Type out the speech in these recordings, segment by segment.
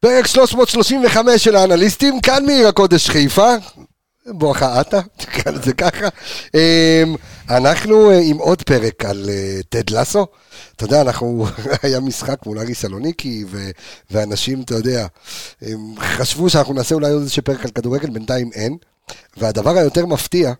פרק 335 של האנליסטים, כאן מעיר הקודש חיפה. בואכה עטה, תקרא לזה ככה. אמ, אנחנו אה, עם עוד פרק על אה, טד לסו. אתה יודע, אנחנו, היה משחק מול ארי סלוניקי, ו- ואנשים, אתה יודע, הם חשבו שאנחנו נעשה אולי עוד איזה פרק על כדורגל, בינתיים אין. והדבר היותר מפתיע,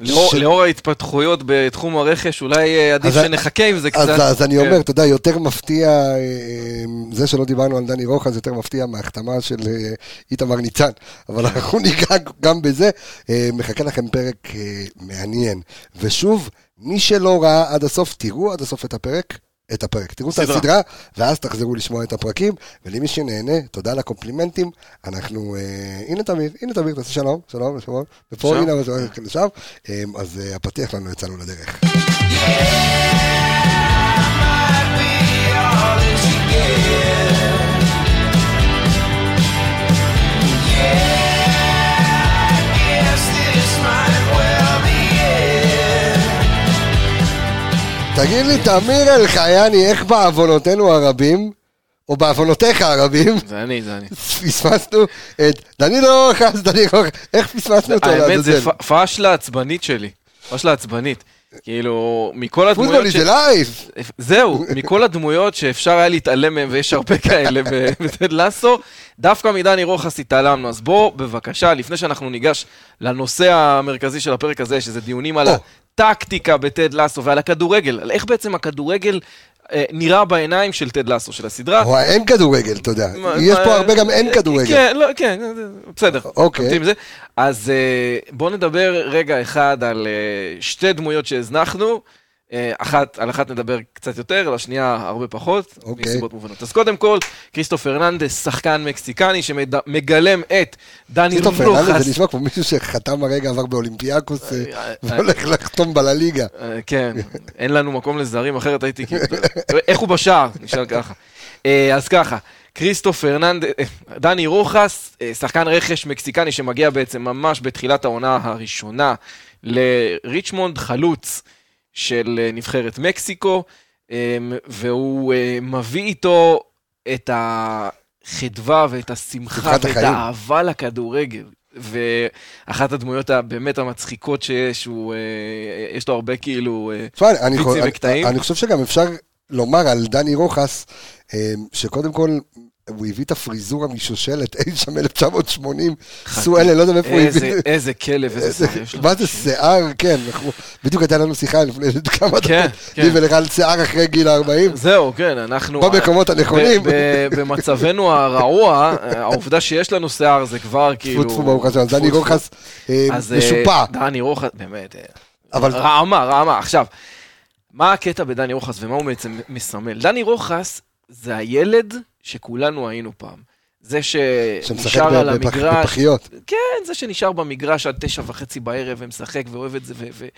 לאור, ש- לאור ההתפתחויות בתחום הרכש, אולי אה, עדיף שנחכה עם זה קצת. אז, אני כן. אומר, אתה יודע, יותר מפתיע, אה, זה שלא דיברנו על דני רוחס, יותר מפתיע מההחתמה של אה, איתמר ניצן. אבל אנחנו ניגע גם בזה. אה, מחכה לכם פרק אה, מעניין. ושוב, מי שלא ראה עד הסוף, תראו עד הסוף את הפרק. את הפרק, תראו את סדרה. הסדרה, ואז תחזרו לשמוע את הפרקים, ולמי שנהנה, תודה על הקומפלימנטים, אנחנו, אה, הנה תמיר, הנה תמיר, תעשה שלום, שלום, שלום, ופה שם. הנה, אז, אה, לשם, אז אה, הפתיח לנו יצאנו לדרך. תגיד לי, תמיר אלחייני, איך בעוונותינו הרבים, או בעוונותיך הרבים, זה אני, זה אני. פספסנו את דני רוחס, דני רוחס, איך פספסנו אותו האמת זה לעזאזל? פ- פאשלה עצבנית שלי. פאשלה עצבנית. כאילו, מכל הדמויות... פוטבול ש- זה לייב. זהו, מכל הדמויות שאפשר היה להתעלם מהם, ויש הרבה כאלה ב- ב-Ted Lasso, דווקא מדני רוחס התעלמנו. אז בוא, בבקשה, לפני שאנחנו ניגש לנושא המרכזי של הפרק הזה, שזה דיונים על או. הטקטיקה ב-Ted Lasso ועל הכדורגל, על איך בעצם הכדורגל אה, נראה בעיניים של Ted Lasso, של הסדרה. או אין כדורגל, אתה יודע. יש פה הרבה גם אין כדורגל. כן, לא, כן, בסדר. אוקיי. אז אה, בואו נדבר רגע אחד על אה, שתי דמויות שהזנחנו. אה, אחת, על אחת נדבר קצת יותר, על השנייה הרבה פחות, אוקיי. מסיבות מובנות. אז קודם כל, כריסטוף פרננדס, שחקן מקסיקני שמגלם את דני טיטו פרננדס רוחס. זה נשמע כמו מישהו שחתם הרגע עבר באולימפיאקוס אה, אה, והולך לחתום בלליגה. כן, אין לנו מקום לזרים, אחרת הייתי כאילו... איך הוא בשער? נשאל ככה. אז ככה, כריסטוף פרננד... אה, דני רוחס, שחקן רכש מקסיקני שמגיע בעצם ממש בתחילת העונה הראשונה לריצ'מונד, חלוץ של אה, נבחרת מקסיקו, אה, והוא אה, מביא איתו את החדווה ואת השמחה ואת החיים. האהבה לכדורגל. ואחת הדמויות הבאמת המצחיקות שיש, הוא, אה, יש לו הרבה כאילו... אה, תשמע, אני וקטעים. אני חושב שגם אפשר לומר על דני רוחס, אה, שקודם כל... הוא הביא את הפריזורה משושלת אי שם 1980, סואלה, לא יודע מאיפה הוא הביא. איזה כלב, איזה שיער יש לו. מה זה שיער, כן, בדיוק הייתה לנו שיחה לפני כמה כן, דקות, כן. לי ולך על שיער אחרי גיל ה-40, זהו, כן, אנחנו... במקומות הנכונים. במצבנו הרעוע, העובדה שיש לנו שיער זה כבר כאילו... טפו טפו ברוך השם, דני. רוחס אה, אה, משופע, דני רוחס, באמת, אה, רעמה, רעמה. עכשיו, מה הקטע בדני רוחס ומה הוא בעצם מסמל? דני רוחס זה הילד שכולנו היינו פעם. זה שמשחק שנשאר על המגרש, בפחיות. כן, זה שנשאר במגרש עד תשע וחצי בערב ומשחק ואוהב את זה ו- ו-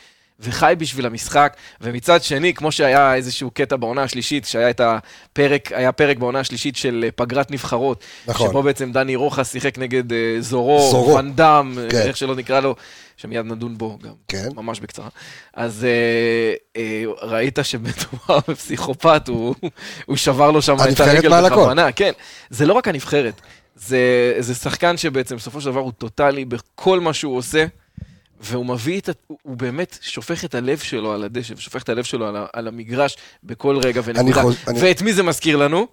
וחי בשביל המשחק. ומצד שני, כמו שהיה איזשהו קטע בעונה השלישית, שהיה את הפרק, היה פרק בעונה השלישית של אה, פגרת נבחרות. נכון. שבו בעצם דני רוחס שיחק נגד אה, זורו, זורו. ואנדאם, אה, כן. איך שלא נקרא לו, שמיד נדון בו גם, כן. ממש בקצרה. אז אה, אה, ראית שמדובר בפסיכופת, הוא, הוא שבר לו שם את הרגל. בכוונה. כן, זה לא רק הנבחרת, זה, זה שחקן שבעצם בסופו של דבר הוא טוטאלי בכל מה שהוא עושה, והוא מביא את, ה- הוא באמת שופך את הלב שלו על הדשא, ושופך את הלב שלו על, ה- על המגרש בכל רגע ונקודה. אני- ואת מי זה מזכיר לנו?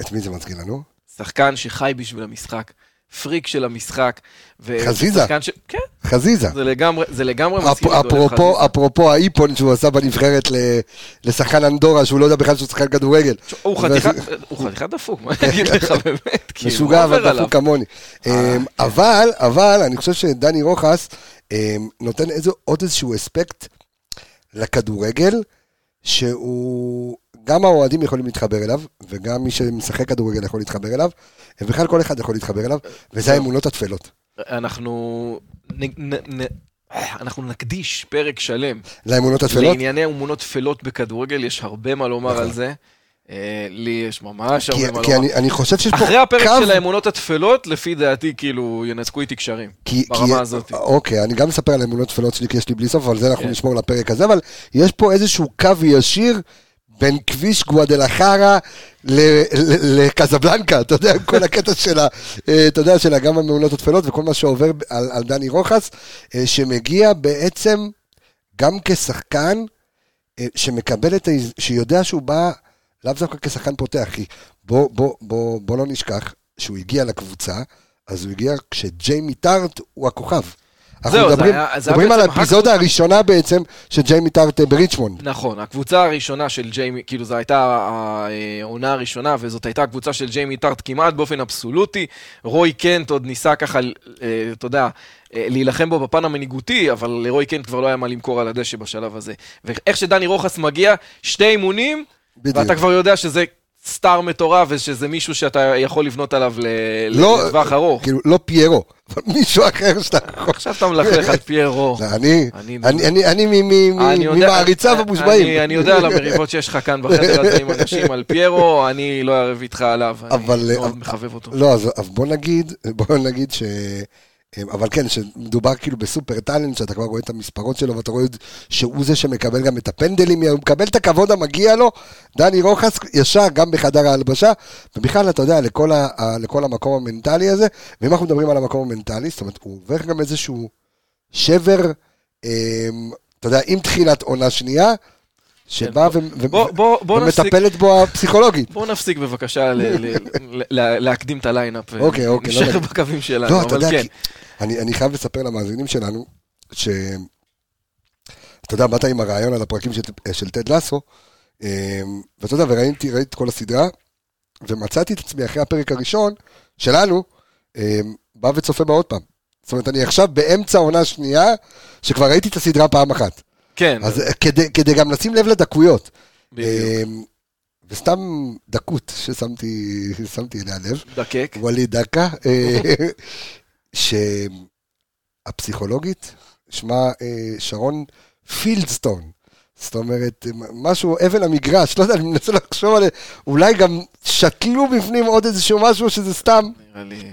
את מי זה מזכיר לנו? שחקן שחי בשביל המשחק, פריק של המשחק. ו- חזיזה. ש... כן, חזיזה. זה לגמרי, זה לגמרי מזכיר אפ- דולב אפרופו, חזיזה. אפרופו האיפון שהוא עשה בנבחרת ל- לשחקן אנדורה, שהוא לא יודע בכלל שהוא שחקן כדורגל. הוא חתיכת, דפוק, מה אני אגיד לך באמת, כאילו, משוגע אבל? דפוק כמוני. אה, אמ, אבל, אבל, אני חושב שדני רוחס נותן איזה- עוד איזשהו אספקט לכדורגל, שהוא, גם האוהדים יכולים להתחבר אליו, וגם מי שמשחק כדורגל יכול להתחבר אליו, ובכלל כל אחד יכול להתחבר אליו, וזה זהו. האמונות התפלות. אנחנו... נ- נ- נ- אנחנו נקדיש פרק שלם לאמונות התפלות? לענייני אמונות טפלות בכדורגל, יש הרבה מה לומר נכון. על זה. אה, לי יש ממש כי, הרבה מה כי לומר. אני, אני חושב שיש פה אחרי הפרק קו... של האמונות התפלות, לפי דעתי, כאילו, ינתקו איתי קשרים. כי, ברמה כי, הזאת. אוקיי, אני גם אספר על האמונות תפלות שלי, כי יש לי בלי סוף, אבל זה אנחנו כן. נשמור לפרק הזה, אבל יש פה איזשהו קו ישיר בין כביש גואדלחרה ל- ל- לקזבלנקה, אתה יודע, כל הקטע שלה, אה, אתה יודע, שלה גם המעונות התפלות וכל מה שעובר על, על דני רוחס, אה, שמגיע בעצם גם כשחקן שמקבל את ה... שיודע שהוא בא לאו דווקא כשחקן פותח, כי בוא, בוא, בוא, בוא לא נשכח שהוא הגיע לקבוצה, אז הוא הגיע כשג'יימי טארט הוא הכוכב. אנחנו זהו, זה מדברים, היה- זה היה מדברים על האפיזודה הראשונה בעצם של ג'יימי טארט אה, בריצ'מונד. נכון, הקבוצה הראשונה של ג'יימי, כאילו זו הייתה העונה הראשונה, וזאת הייתה הקבוצה של ג'יימי טארט כמעט באופן אבסולוטי. רוי קנט עוד ניסה ככה, אה, אתה יודע, אה, להילחם בו בפן המנהיגותי, אבל לרוי קנט כבר לא היה מה למכור על הדשא בשלב הזה. ואיך שדני רוחס מגיע, שתי אימונים, בדיוק. ואתה כבר יודע שזה סטאר מטורף, ושזה מישהו שאתה יכול לבנות עליו לא- לטווח ארוך. כאילו, לא פיירו, אבל מישהו אחר שאתה יכול... עכשיו אתה מלכלך על פיירו. לא, אני, אני- אני, אני, אני מ- מ- אני מ- יודע- ממעריציו המושבעים. אני- אני יודע על המריבות שיש לך כאן בחדר הזה עם אנשים על פיירו, אני לא אערב איתך עליו, אני מאוד מחבב אותו. לא, אז בוא נגיד, בוא נגיד ש... אבל כן, שמדובר כאילו בסופר טאלנט, שאתה כבר רואה את המספרות שלו, ואתה רואה שהוא זה שמקבל גם את הפנדלים, הוא מקבל את הכבוד המגיע לו, דני רוחס ישר גם בחדר ההלבשה, ובכלל, אתה יודע, לכל, ה, לכל המקום המנטלי הזה, ואם אנחנו מדברים על המקום המנטלי, זאת אומרת, הוא עובר גם איזשהו שבר, אמ, אתה יודע, עם תחילת עונה שנייה, שבאה כן, בוא- בוא- בוא נפסיק- ומטפלת בו הפסיכולוגית. בואו נפסיק בבקשה להקדים את ה lineup. אוקיי, אוקיי, לא נשאר. בקווים שלנו, לא, אבל כן. אני, אני חייב לספר למאזינים שלנו, ש... אתה יודע, באת עם הרעיון על הפרקים של, טד לסו, אמ, ואתה יודע, וראיתי ראיתי את כל הסדרה, ומצאתי את עצמי אחרי הפרק הראשון שלנו, אמ, בא וצופה בה עוד פעם. זאת אומרת, אני עכשיו באמצע העונה השנייה, שכבר ראיתי את הסדרה פעם אחת. כן, אז אה, כדי, כדי גם לשים לב לדקויות. בדיוק. אמ, וסתם דקות ששמתי שמתי אליה לב. דקק. ווליד דקה, אה, שהפסיכולוגית שמה אה, שרון פילדסטון. זאת אומרת, משהו, אבן המגרש, לא יודע, אני מנסה לחשוב על... אולי גם שתלו בפנים עוד איזשהו משהו שזה סתם.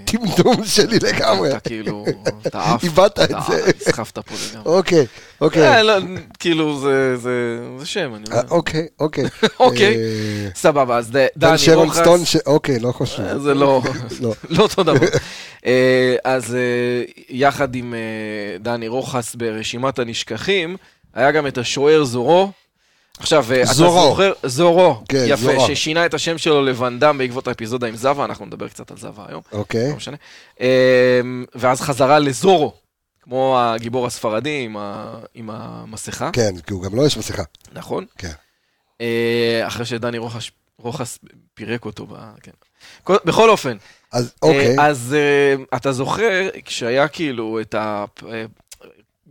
טמטום שלי לגמרי. אתה כאילו... אתה עף. איבדת את זה. נסחפת פה לגמרי. אוקיי, אוקיי. אה, לא, כאילו, זה- זה זה שם, אני אה, אומר. אוקיי, אוקיי. אוקיי. אה, סבבה, אז דני שרון רוחס... סטון, אוקיי, לא חשוב. אה, זה לא, לא. לא אותו דבר. אה, אז אה, יחד עם אה, דני רוחס ברשימת הנשכחים, היה גם את השוער זורו. עכשיו, אה, אתה זורו. זוכר, זורו, כן, יפה, זורו. ששינה את השם שלו לוונדאם בעקבות האפיזודה עם זבה, אנחנו נדבר קצת על זבה היום, אוקיי. לא משנה. אה, ואז חזרה לזורו, כמו הגיבור הספרדי עם ה- עם המסכה, כן, כי הוא גם לא יש מסכה. נכון? כן. אה, אחרי שדני רוחס- רוחס פירק אותו, ב- כן. כל- בכל אופן, אז אוקיי. אה, אז אתה זוכר, כשהיה כאילו את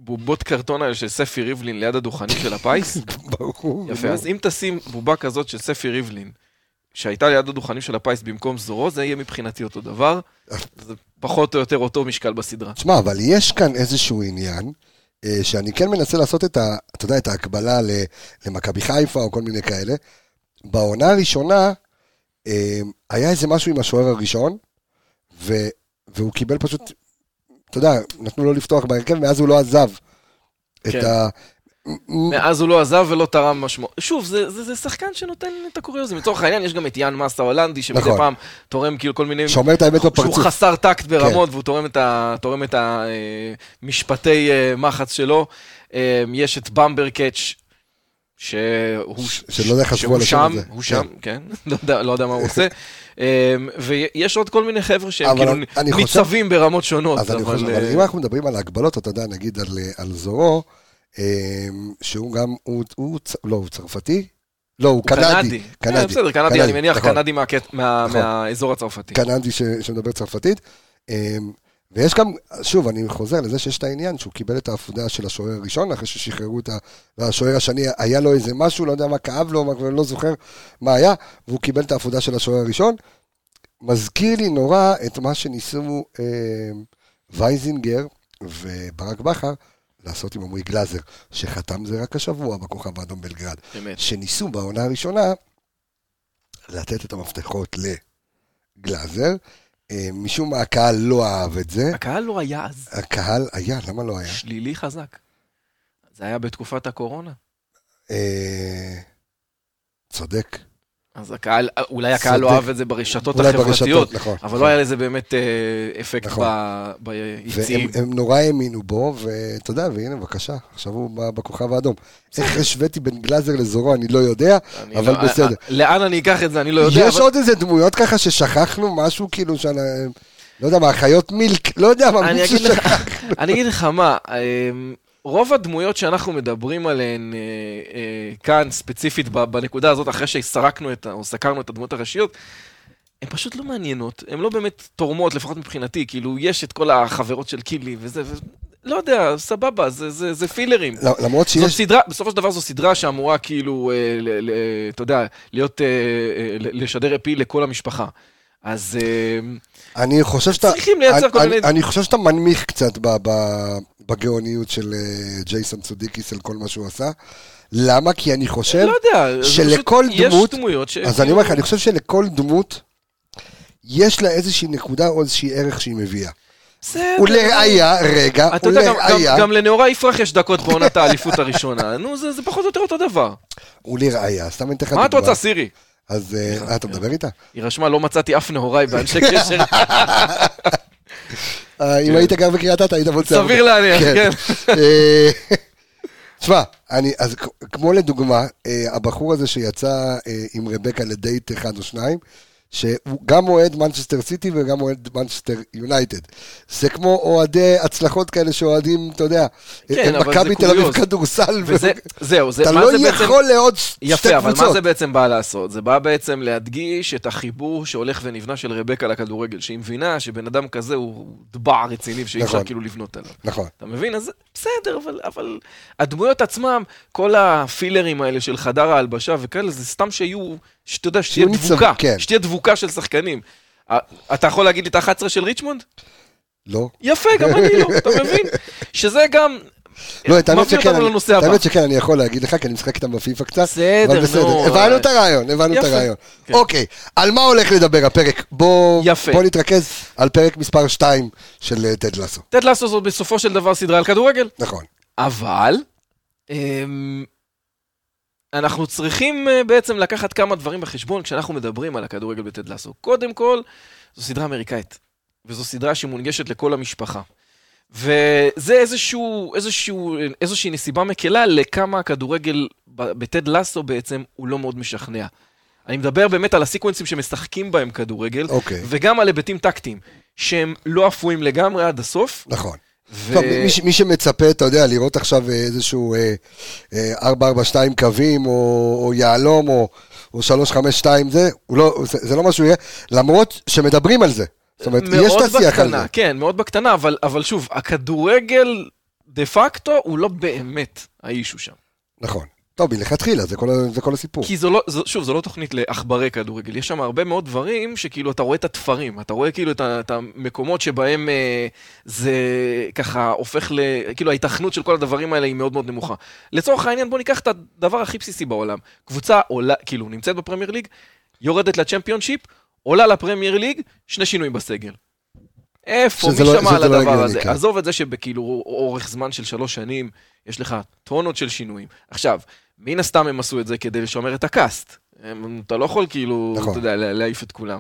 הבובות קרטון האלה של ספי ריבלין ליד הדוכנים של הפיס? ברור. יפה, אז אם תשים בובה כזאת של ספי ריבלין, שהייתה ליד הדוכנים של הפיס במקום זורו, זה יהיה מבחינתי אותו דבר. זה פחות או יותר אותו משקל בסדרה. תשמע, אבל יש כאן איזשהו עניין, אה, שאני כן מנסה לעשות את ה... אתה יודע, את ההקבלה למכבי חיפה או כל מיני כאלה. בעונה הראשונה, אה, היה איזה משהו עם השוער הראשון, ו, והוא קיבל פשוט, אתה יודע, נתנו לו לפתוח בהרכב, מאז הוא לא עזב. כן. את ה... מאז הוא לא עזב ולא תרם משמעות. שוב, זה, זה, זה שחקן שנותן את הקוריוזים. לצורך העניין, יש גם את יאן מסה ההולנדי, שמדי נכון. פעם תורם כאילו כל מיני... שאומר את האמת שהוא בפרצוף. חסר טקט ברמות, והוא תורם את ה- תורם את המשפטי אה, מחץ שלו. אה, יש את במבר קאץ', שהוא... ש- שלא יודע איך חשבו על השם שם, הזה. הוא שם, כן, לא יודע- לא יודע מה הוא עושה. אה, ויש עוד כל מיני חבר'ה שהם אבל כאילו חושב- ניצבים ברמות שונות. אז אני חושב, אה, אבל אם אנחנו מדברים על ההגבלות, אתה יודע, נגיד על, על זורו, אה, שהוא גם, הוא, הוא, לא, הוא צרפתי? לא, הוא הוא קנדי. אה, בסדר, קנדי, אני מניח נכון. קנדי נכון. מהאזור הצרפתי. קנדי שמדבר צרפתית. ויש גם, שוב, אני חוזר לזה שיש את העניין שהוא קיבל את העבודה של השוער הראשון, אחרי ששחררו את ה... והשוער השני, היה לו איזה משהו, לא יודע מה כאב לו, מה- לא זוכר מה היה, והוא קיבל את העבודה של השוער הראשון. מזכיר לי נורא את מה שניסו אמ, וייזינגר וברק בכר לעשות עם עמרי גלאזר, שחתם זה רק השבוע בכוכב האדום בלגרד. באמת. שניסו בעונה הראשונה לתת את המפתחות לגלאזר. אה, משום מה הקהל לא אהב את זה. הקהל לא היה אז הקהל היה, למה לא היה? שלילי חזק. זה היה בתקופת הקורונה. אה, צודק. אז הקהל, אולי הקהל לא. אהב את זה ברשתות החברתיות, ברשתות, נכון, אבל נכון. לא היה לזה באמת אה, אפקט נכון. ביציעים. והם הם נורא האמינו בו, ואתה יודע, והנה, בבקשה, עכשיו הוא בכוכב האדום. איך השוויתי בין גלאזר לזורו, אני לא יודע, אני אבל לא- בסדר. אה, לאן אני אקח את זה, אני לא יודע. יש אבל- עוד איזה דמויות ככה ששכחנו, משהו כאילו של... לא יודע מה, חיות מילק, לא יודע מה, מישהו אגיד לך- שכח. אני אגיד לך מה, רוב הדמויות שאנחנו מדברים עליהן אה, אה, כאן, ספציפית בנקודה הזאת, אחרי שסרקנו את, או סקרנו את הדמויות הראשיות, הן פשוט לא מעניינות, הן לא באמת תורמות, לפחות מבחינתי, כאילו, יש את כל החברות של קילי וזה, ו... לא יודע, סבבה, זה, זה, זה פילרים. לא, למרות זאת שיש... סדרה, בסופו של דבר זו סדרה שאמורה כאילו, אה, ל, אתה יודע, להיות, אה, אה, לשדר אפי לכל המשפחה. אז אה, אני חושב שאתה... צריכים לייצר אני- כל מיני- אני חושב שאתה מנמיך קצת ב- ב- בגאוניות של אה, ג'ייסון צודיקיס על כל מה שהוא עשה. למה? כי אני חושב... לא שלכל דמות- יש דמויות ש... אז אני אומר לך, אני חושב שלכל דמות יש לה איזושהי נקודה או איזושהי ערך שהיא מביאה. בסדר. ולראיה, רגע, אתה יודע, גם- ולראיה, גם- גם לנאורה יפרח יש דקות בעונת האליפות הראשונה. נו, זה זה פחות או יותר אותו דבר. ולראיה, סתם אני אתן לך מה את דוגמה. רוצה, סירי? אז אה, אתה מדבר איתה? היא רשמה, לא מצאתי אף נהוראי באנשי קשר. אה, אם היית גר בקריית אתא, היית מוצא... סביר להניח, כן. אה, תשמע, אני, אז כמו לדוגמה, הבחור הזה שיצא עם רבקה לדייט אחד או שניים, שהוא גם אוהד מנצ'סטר סיטי וגם אוהד מנצ'סטר יונייטד. זה כמו אוהדי הצלחות כאלה שאוהדים, אתה יודע, כן, מכבי תל אביב. כדורסל. וזה, זהו, זה, אתה לא זה בעצם... יכול לעוד ש- שתי יפה, אבל מה קבוצות. זה בעצם בא לעשות? זה בא בעצם להדגיש את החיבור שהולך ונבנה של רבקה לכדורגל, שהיא מבינה שבן אדם כזה הוא דבר רציני שאי אפשר נכון. כאילו לבנות עליו. נכון. אתה מבין? אז בסדר, אבל, אבל הדמויות עצמם, כל הפילרים האלה של חדר ההלבשה וכאלה, זה סתם שיהיו, שאתה יודע, שתהיה דבוקה, כן. שתהיה דבוקה של שחקנים. אה, אתה יכול להגיד לי את ה-11 של ריצ'מונד? לא. יפה, גם אני לא, אתה מבין? שזה גם לא, את האמת שכן, את. האמת שכן, אני יכול להגיד לך, כי אני משחק איתם בפיפא קצת. בסדר, נו. הבנו את הרעיון, הבנו את. הרעיון. כן. אוקיי, על מה הולך לדבר הפרק? בוא יפה. בוא נתרכז על פרק מספר 2 של אה, טד לסו. טד לסו זאת בסופו של דבר סדרה על כדורגל. נכון. אבל אמ, אנחנו צריכים אה, בעצם לקחת כמה דברים בחשבון כשאנחנו מדברים על הכדורגל בטד לסו. קודם כל, זו סדרה אמריקאית, וזו סדרה שמונגשת לכל המשפחה. וזה איזשהו, איזשהו, איזושהי נסיבה מקלה לכמה הכדורגל בטד לסו בעצם הוא לא מאוד משכנע. אני מדבר באמת על הסיקוונסים שמשחקים בהם כדורגל, אוקיי. וגם על היבטים טקטיים, שהם לא אפויים לגמרי עד הסוף. נכון. ו... טוב, מי, מי שמצפה, אתה יודע, לראות עכשיו אה, איזשהו אה, אה, 442 קווים, או, או יהלום, או, או 352 זה, לא, זה, זה לא מה שהוא יהיה, למרות שמדברים על זה. זאת אומרת, יש את השיח על זה. כן, מאוד בקטנה, אבל, אבל שוב, הכדורגל דה פקטו הוא לא באמת האישו שם. נכון. טוב, מלכתחילה, זה כל, זה כל הסיפור. כי זו לא, זו, שוב, זו לא תוכנית לעכברי כדורגל, יש שם הרבה מאוד דברים שכאילו אתה רואה את התפרים, אתה רואה כאילו את, את המקומות שבהם אה, זה ככה הופך ל... כאילו ההיתכנות של כל הדברים האלה היא מאוד מאוד נמוכה. לצורך העניין בוא ניקח את הדבר הכי בסיסי בעולם, קבוצה עולה, כאילו נמצאת בפרמייר ליג, יורדת לצ'מפיונשיפ, עולה לפרמייר ליג, שני שינויים בסגל. איפה, מי לא- שמע על לא הדבר הגיוני, הזה? כן. עזוב את זה שבכאילו אורך זמן של שלוש שנים, יש לך טונות של שינויים. עכשיו, מן הסתם הם עשו את זה כדי לשמר את הקאסט. הם, אתה לא יכול כאילו, נכון. אתה יודע, לה- להעיף את כולם.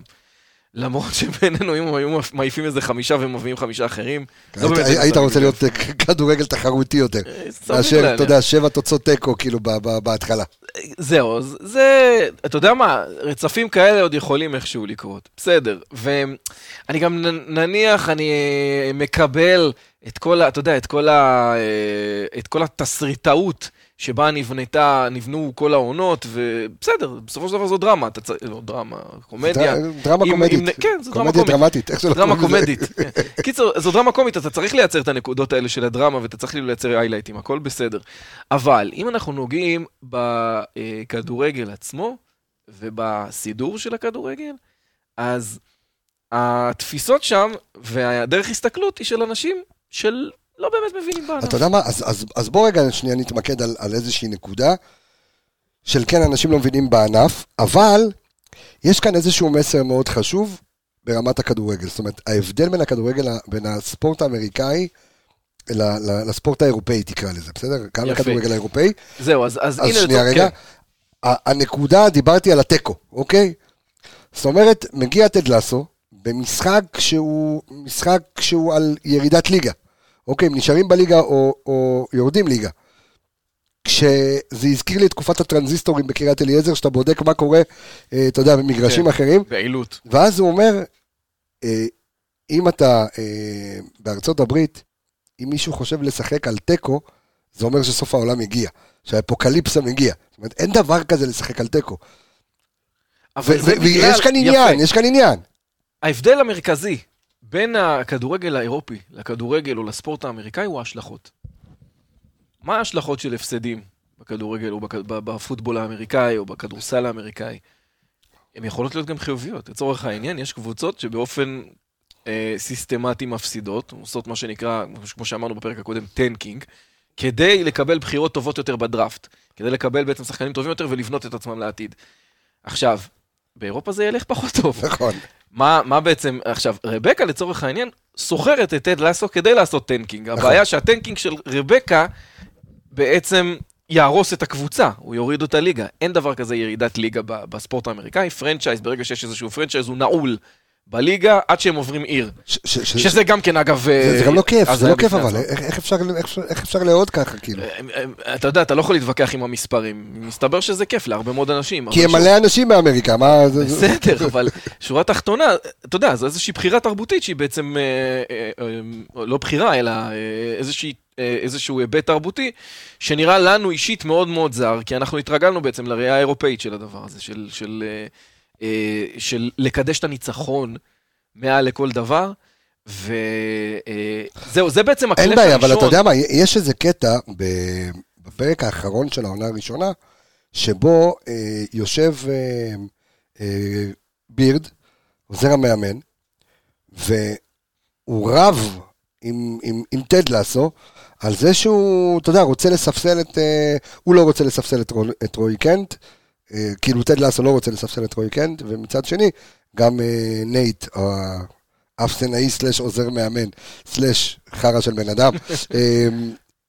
למרות שבינינו, אם היו מעיפים איזה חמישה ומביאים חמישה אחרים, לא באמת היית- רוצה. להיות אה, כדורגל תחרותי יותר. אה, מאשר. אתה יודע, שבע תוצאות תיקו, כאילו, בהתחלה. זהו, זה, אתה יודע מה, רצפים כאלה עוד יכולים איכשהו לקרות, בסדר. ואני גם נניח, אני אה, מקבל את כל, ה- אתה יודע, את כל, ה, את כל התסריטאות שבה נבנתה, נבנו כל העונות, ובסדר, בסופו של דבר זו דרמה, אתה צריך, לא דרמה, קומדיה. דר- דרמה קומדית. כן, זו דרמה קומדיה קומית. דרמטית, איך שלא דרמה קוראים לזה. קומדית. כן. קיצור, זו דרמה קומית, אתה צריך לייצר את הנקודות האלה של הדרמה, ואתה צריך לייצר היילייטים, הכל בסדר. אבל אם אנחנו נוגעים בכדורגל עצמו, ובסידור של הכדורגל, אז התפיסות שם, והדרך הסתכלות היא של אנשים של לא באמת מבינים בענף. אתה יודע מה, אז, אז, אז בוא רגע שנייה נתמקד על, על איזושהי נקודה של כן, אנשים לא מבינים בענף, אבל יש כאן איזשהו מסר מאוד חשוב ברמת הכדורגל. זאת אומרת, ההבדל בין הכדורגל, בין הספורט האמריקאי לספורט האירופאי, תקרא לזה, בסדר? גם יפה. לכדורגל האירופאי. זהו, אז, אז, אז הנה, שנייה לצורך- רגע. כן. הנקודה, דיברתי על התיקו, אוקיי? זאת אומרת, מגיע טד לסו במשחק שהוא משחק שהוא על ירידת ליגה. אוקיי, הם נשארים בליגה או, או יורדים ליגה. כשזה הזכיר לי את תקופת הטרנזיסטורים בקריית אליעזר, שאתה בודק מה קורה, אה, אתה יודע, במגרשים כן. אחרים, בעילות. ואז הוא אומר, אה, אם אתה אה, בארצות הברית, אם מישהו חושב לשחק על תיקו, זה אומר שסוף העולם הגיע, שהאפוקליפסה מגיע. זאת אומרת, אין דבר כזה לשחק על תיקו. ויש כאן יפה. עניין, יש כאן עניין. ההבדל המרכזי בין הכדורגל האירופי לכדורגל או לספורט האמריקאי הוא ההשלכות. מה ההשלכות של הפסדים בכדורגל או בפוטבול האמריקאי או בכדורסל האמריקאי? הן יכולות להיות גם חיוביות. לצורך העניין, יש קבוצות שבאופן אה, סיסטמטי מפסידות, עושות מה שנקרא, כמו שאמרנו בפרק הקודם, tanking, כדי לקבל בחירות טובות יותר בדראפט, כדי לקבל בעצם שחקנים טובים יותר ולבנות את עצמם לעתיד. עכשיו, באירופה זה ילך פחות טוב. נכון. מה, מה בעצם, עכשיו, רבקה לצורך העניין שוכרת את טד לסו כדי לעשות tanking. הבעיה שה tanking של רבקה בעצם יהרוס את הקבוצה, הוא יוריד אותה ליגה. אין דבר כזה ירידת ליגה בספורט האמריקאי. franchise, ברגע שיש איזשהו franchise, הוא נעול בליגה עד שהם עוברים עיר. ש- ש- ש- שזה גם כן, אגב... זה זה גם לא כיף, זה לא כיף אבל. איך איך אפשר- איך אפשר- איך אפשר לאהוד ככה, כאילו? אתה יודע, אתה לא יכול להתווכח עם המספרים. מסתבר שזה כיף להרבה מאוד אנשים. כי הם מלא אנשים באמריקה, מה... בסדר, אבל שורה תחתונה, אתה יודע, זו איזושהי בחירה תרבותית שהיא בעצם, אה, אה, אה, לא בחירה, אלא אה, איזושהי, אה, איזשהו היבט תרבותי, שנראה לנו אישית מאוד מאוד זר, כי אנחנו התרגלנו בעצם לראייה האירופאית של הדבר הזה, של, של, אה, אה, של לקדש את הניצחון מעל לכל דבר. וזהו, זה בעצם הקלף אין הראשון. בעיה, אבל אתה יודע מה, יש איזה קטע בפרק האחרון של העונה הראשונה, שבו אה, יושב אה, אה, בירד, עוזר המאמן, והוא רב עם, עם, עם טד לסו, על זה שהוא, אתה יודע, רוצה לספסל את... אה, הוא לא רוצה לספסל את, את רועי קנט, אה, כאילו טד לסו לא רוצה לספסל את רועי קנט, ומצד שני, גם אה, נייט, האפסנאי slash עוזר מאמן, slash חרא של בן אדם, אה,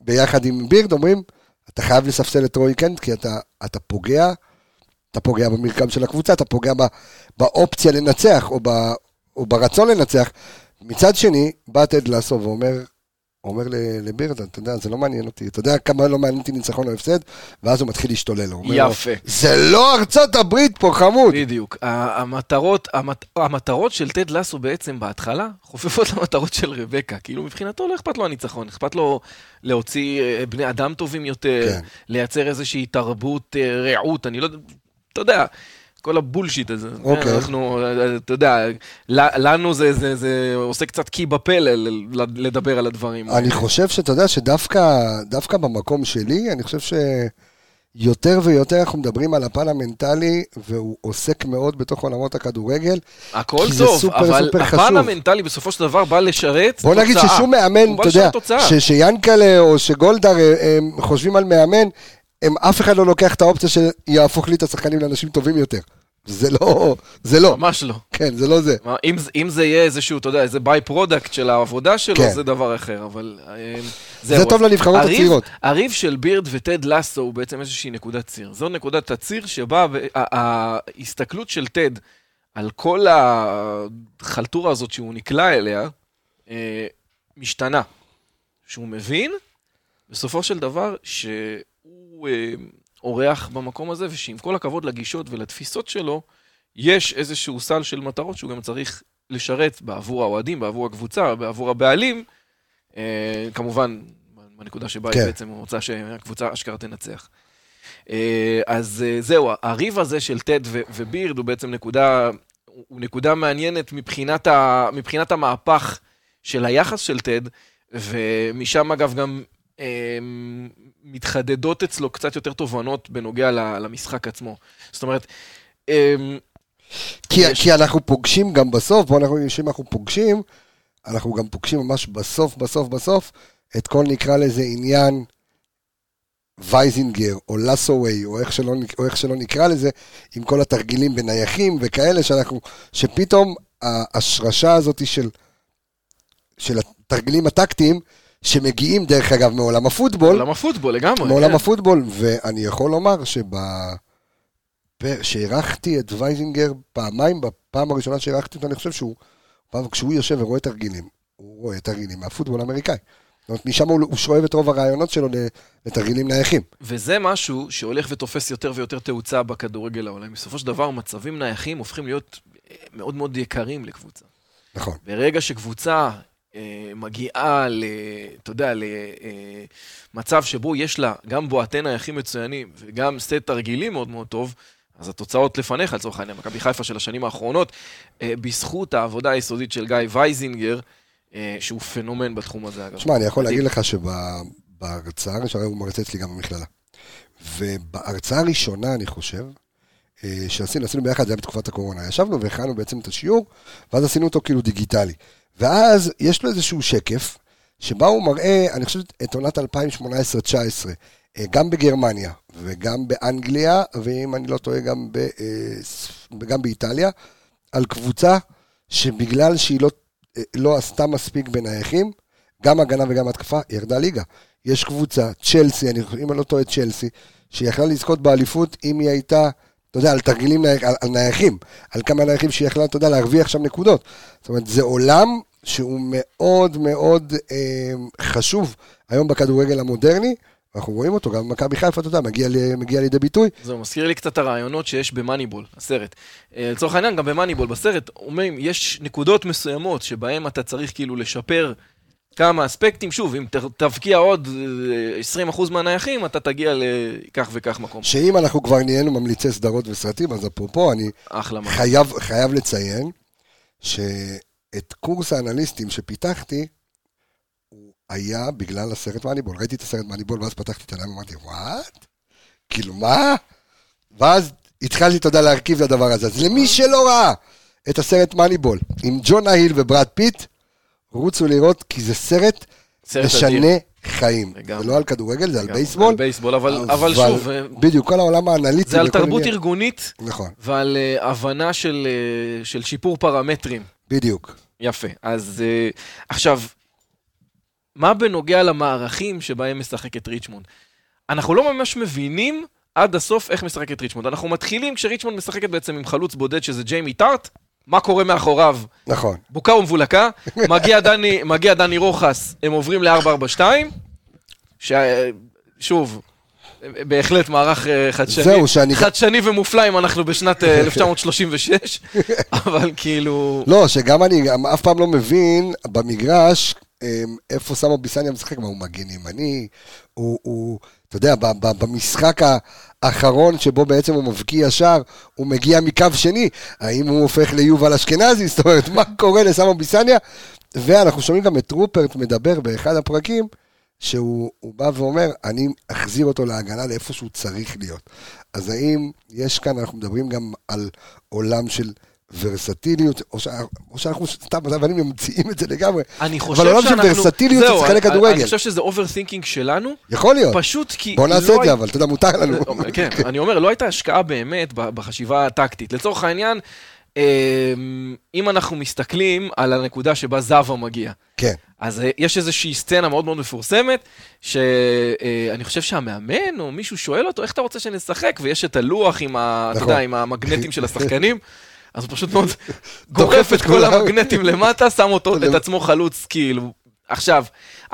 ביחד עם בירד אומרים, אתה חייב לספסל את רועי קנט, כי אתה, אתה פוגע, אתה פוגע במרקם של הקבוצה, אתה פוגע ב, באופציה לנצח, או, ב, או ברצון לנצח. מצד שני, בא טד לסו ואומר, אומר ל- לבירד, אתה יודע, זה לא מעניין אותי, אתה יודע כמה לא מעניין אותי ניצחון או הפסד, ואז הוא מתחיל להשתולל, הוא אומר לו, יפה. זה לא ארצות הברית פה, חמוד. בדיוק. המטרות, המת, המטרות של טד לסו בעצם בהתחלה חופפות למטרות של רבקה. כאילו מבחינתו לא אכפת לו הניצחון, אכפת לו להוציא אה, בני אדם טובים יותר, כן. לייצר איזושהי תרבות אה, רעות, אני לא יודע, אתה יודע. כל הבולשיט הזה, אוקיי. אנחנו, אה, אתה יודע, לנו זה, זה, זה עושה קצת קי בפה לדבר על הדברים. אני חושב שאתה יודע שדווקא דווקא במקום שלי, אני חושב שיותר ויותר אנחנו מדברים על הפן המנטלי, והוא עוסק מאוד בתוך עולמות הכדורגל. הכל זה טוב, סופר, אבל סופר הפן חשוב. המנטלי בסופו של דבר בא לשרת בוא נגיד תוצאה. ששום מאמן, הוא בא אתה יודע. ש- שיאנקלה או שגולדהר אה, הם חושבים על מאמן, הם אף אחד לא לוקח את האופציה שיהפוך לי את השחקנים לאנשים טובים יותר. זה לא, זה לא, ממש לא. כן, זה לא זה. מה, אם, זה- אם זה יהיה איזשהו, אתה יודע, איזה by-product של העבודה שלו, כן. זה דבר אחר, אבל... אה, זה טוב אז לנבחרות הריב- הצעירות. הריב של בירד וטד לסו הוא בעצם איזושהי נקודת ציר. זו נקודת הציר שבה ההסתכלות של טד על כל החלטורה הזאת שהוא נקלע אליה, אה, משתנה. שהוא מבין, בסופו של דבר, שהוא אה, אורח במקום הזה, ושעם כל הכבוד לגישות ולתפיסות שלו, יש איזשהו סל של מטרות שהוא גם צריך לשרת בעבור האוהדים, בעבור הקבוצה, בעבור הבעלים. אה, כמובן, בנקודה שבה כן. היא בעצם רוצה שהקבוצה אשכרה תנצח. אה, אז אה, זהו, הריב הזה של טד ובירד הוא בעצם נקודה, הוא נקודה מעניינת מבחינת, ה, מבחינת המהפך של היחס של טד, ומשם אגב גם מתחדדות אצלו קצת יותר תובנות בנוגע למשחק עצמו. זאת אומרת, אה, כי, יש- כי אנחנו פוגשים גם בסוף, בוא אנחנו, שאם אנחנו פוגשים, אנחנו גם פוגשים ממש בסוף, בסוף, בסוף, את כל נקרא לזה עניין וייזינגר, או לסווי, או איך שלא, נק- או איך שלא נקרא לזה, עם כל התרגילים בנייחים וכאלה, שאנחנו, שפתאום ההשרשה הזאת של, של התרגילים הטקטיים, שמגיעים דרך אגב מעולם הפוטבול, עולם הפוטבול לגמרי. מעולם כן. הפוטבול, ואני יכול לומר שהערכתי את וייזינגר פעמיים, בפעם הראשונה שהערכתי אותו, אני חושב שהוא, פעם, כשהוא יושב ורואה תרגילים, הוא רואה תרגילים מהפוטבול האמריקאי. זאת אומרת, משם הוא, הוא שואב את רוב הרעיונות שלו לתרגילים נייחים. וזה משהו שהולך ותופס יותר ויותר תאוצה בכדורגל העולם. בסופו של דבר, מצבים נייחים הופכים להיות אה, מאוד מאוד יקרים לקבוצה. נכון. ברגע שקבוצה מגיעה, ל, אתה יודע, למצב אה, שבו יש לה גם בועטי נייחים מצוינים וגם סט תרגילים מאוד מאוד טוב, אז התוצאות לפניך, לצורך העניין, מכבי חיפה של השנים האחרונות, אה, בזכות העבודה היסודית של גיא וייזינגר, אה, שהוא פנומן בתחום הזה, אגב. תשמע, אני יכול להגיד לך שבהרצאה, שהרי הוא מרצה אצלי גם במכללה, ובהרצאה הראשונה, אני חושב, אה, שעשינו, עשינו ביחד, זה היה בתקופת הקורונה, ישבנו והכנו בעצם את השיעור, ואז עשינו אותו כאילו דיגיטלי. ואז יש לו איזשהו שקף, שבה הוא מראה, אני חושב, את עונת 2018-2019, אה, גם בגרמניה וגם באנגליה, ואם אני לא טועה, גם, ב, גם באיטליה, על קבוצה שבגלל שהיא לא לא עשתה מספיק בנייחים, גם הגנה וגם התקפה, ירדה ליגה. יש קבוצה, צ'לסי, אני, אם אני לא טועה, צ'לסי, שיכלה לזכות באליפות אם היא הייתה, אתה יודע, על תרגילים, על, על נייחים, על כמה נייחים שהיא יכלה, אתה יודע, להרוויח שם נקודות. זאת אומרת, זה עולם שהוא מאוד מאוד אה, חשוב היום בכדורגל המודרני, אנחנו רואים אותו, גם במכבי חיפה, אתה יודע, מגיע, מגיע לידי ביטוי. זה מזכיר לי קצת הרעיונות שיש במאניבול, הסרט. אה, לצורך העניין, גם במאניבול, בסרט, אומרים, יש נקודות מסוימות שבהן אתה צריך כאילו לשפר כמה אספקטים. שוב, אם תבקיע עוד 20% אה, מהנייחים, אתה תגיע לכך וכך מקום. שאם אנחנו כבר נהיינו ממליצי סדרות וסרטים, אז אפרופו, אני חייב, חייב לציין שאת קורס האנליסטים שפיתחתי, היה בגלל הסרט Moneyball. ראיתי את הסרט Moneyball, ואז פתחתי את העיניים ואמרתי, what? כאילו, מה? ואז התחלתי, יודע, להרכיב את הדבר הזה. אז למי שלא ראה את הסרט Moneyball, עם ג'ונה היל וברד פיט, רוצו לראות, כי זה סרט, סרט משנה אדיר. חיים. לגמרי. זה לא על כדורגל, זה על בייסבול. על בייסבול, אבל, אבל, אבל שוב... אה, בדיוק, כל העולם האנליטי. זה על תרבות עניין. ארגונית. נכון. ועל אה, הבנה של, אה, של שיפור פרמטרים. בדיוק. יפה. אז uh, עכשיו, מה בנוגע למערכים שבהם משחקת ריצ'מונד? אנחנו לא ממש מבינים עד הסוף איך משחקת ריצ'מונד. אנחנו מתחילים כשריצ'מונד משחקת בעצם עם חלוץ בודד שזה ג'יימי טארט, מה קורה מאחוריו? נכון. בוקה ומבולקה, מגיע דני, מגיע דני רוחס, הם עוברים ל-442, שוב, בהחלט מערך אה, חדשני, זהו, שאני... חדשני ומופלא אם אנחנו בשנת 1936, אה, אבל כאילו... לא, שגם אני אף פעם לא מבין במגרש אמ, איפה סמו ביסניה משחק, מה הוא מגן ימני, הוא, הוא, אתה יודע, במשחק האחרון שבו בעצם הוא מבקיע שער, הוא מגיע מקו שני, האם הוא הופך ליובל אשכנזי, זאת אומרת, מה קורה לסמו ביסניה? ואנחנו שומעים גם את רופרט מדבר באחד הפרקים, שהוא בא ואומר, אני אחזיר אותו להגנה לאיפה שהוא צריך להיות. אז האם יש כאן, אנחנו מדברים גם על עולם של ורסטיליות, או, ש... או שאנחנו סתם, ואני ממציאים את זה לגמרי. אני חושב שאנחנו... אבל עולם של ורסטיליות זה שחקני כדורגל. אני חושב שזה overthinking שלנו. יכול להיות. פשוט כי... בוא נעשה לא את זה, אבל אתה יודע, מותר לנו. כן, אני אומר, לא הייתה השקעה באמת בחשיבה הטקטית. לצורך העניין, אמ, אם אנחנו מסתכלים על הנקודה שבה זאווה מגיע. כן. אז אה, יש איזושהי סצנה מאוד מאוד מפורסמת, שאני חושב שהמאמן או מישהו שואל אותו, איך אתה רוצה שנשחק? ויש את הלוח עם, ה, נכון. יודע, עם המגנטים של השחקנים. אז הוא פשוט מאוד גורף את כל המגנטים למטה, שם אותו, את עצמו חלוץ, כאילו. עכשיו,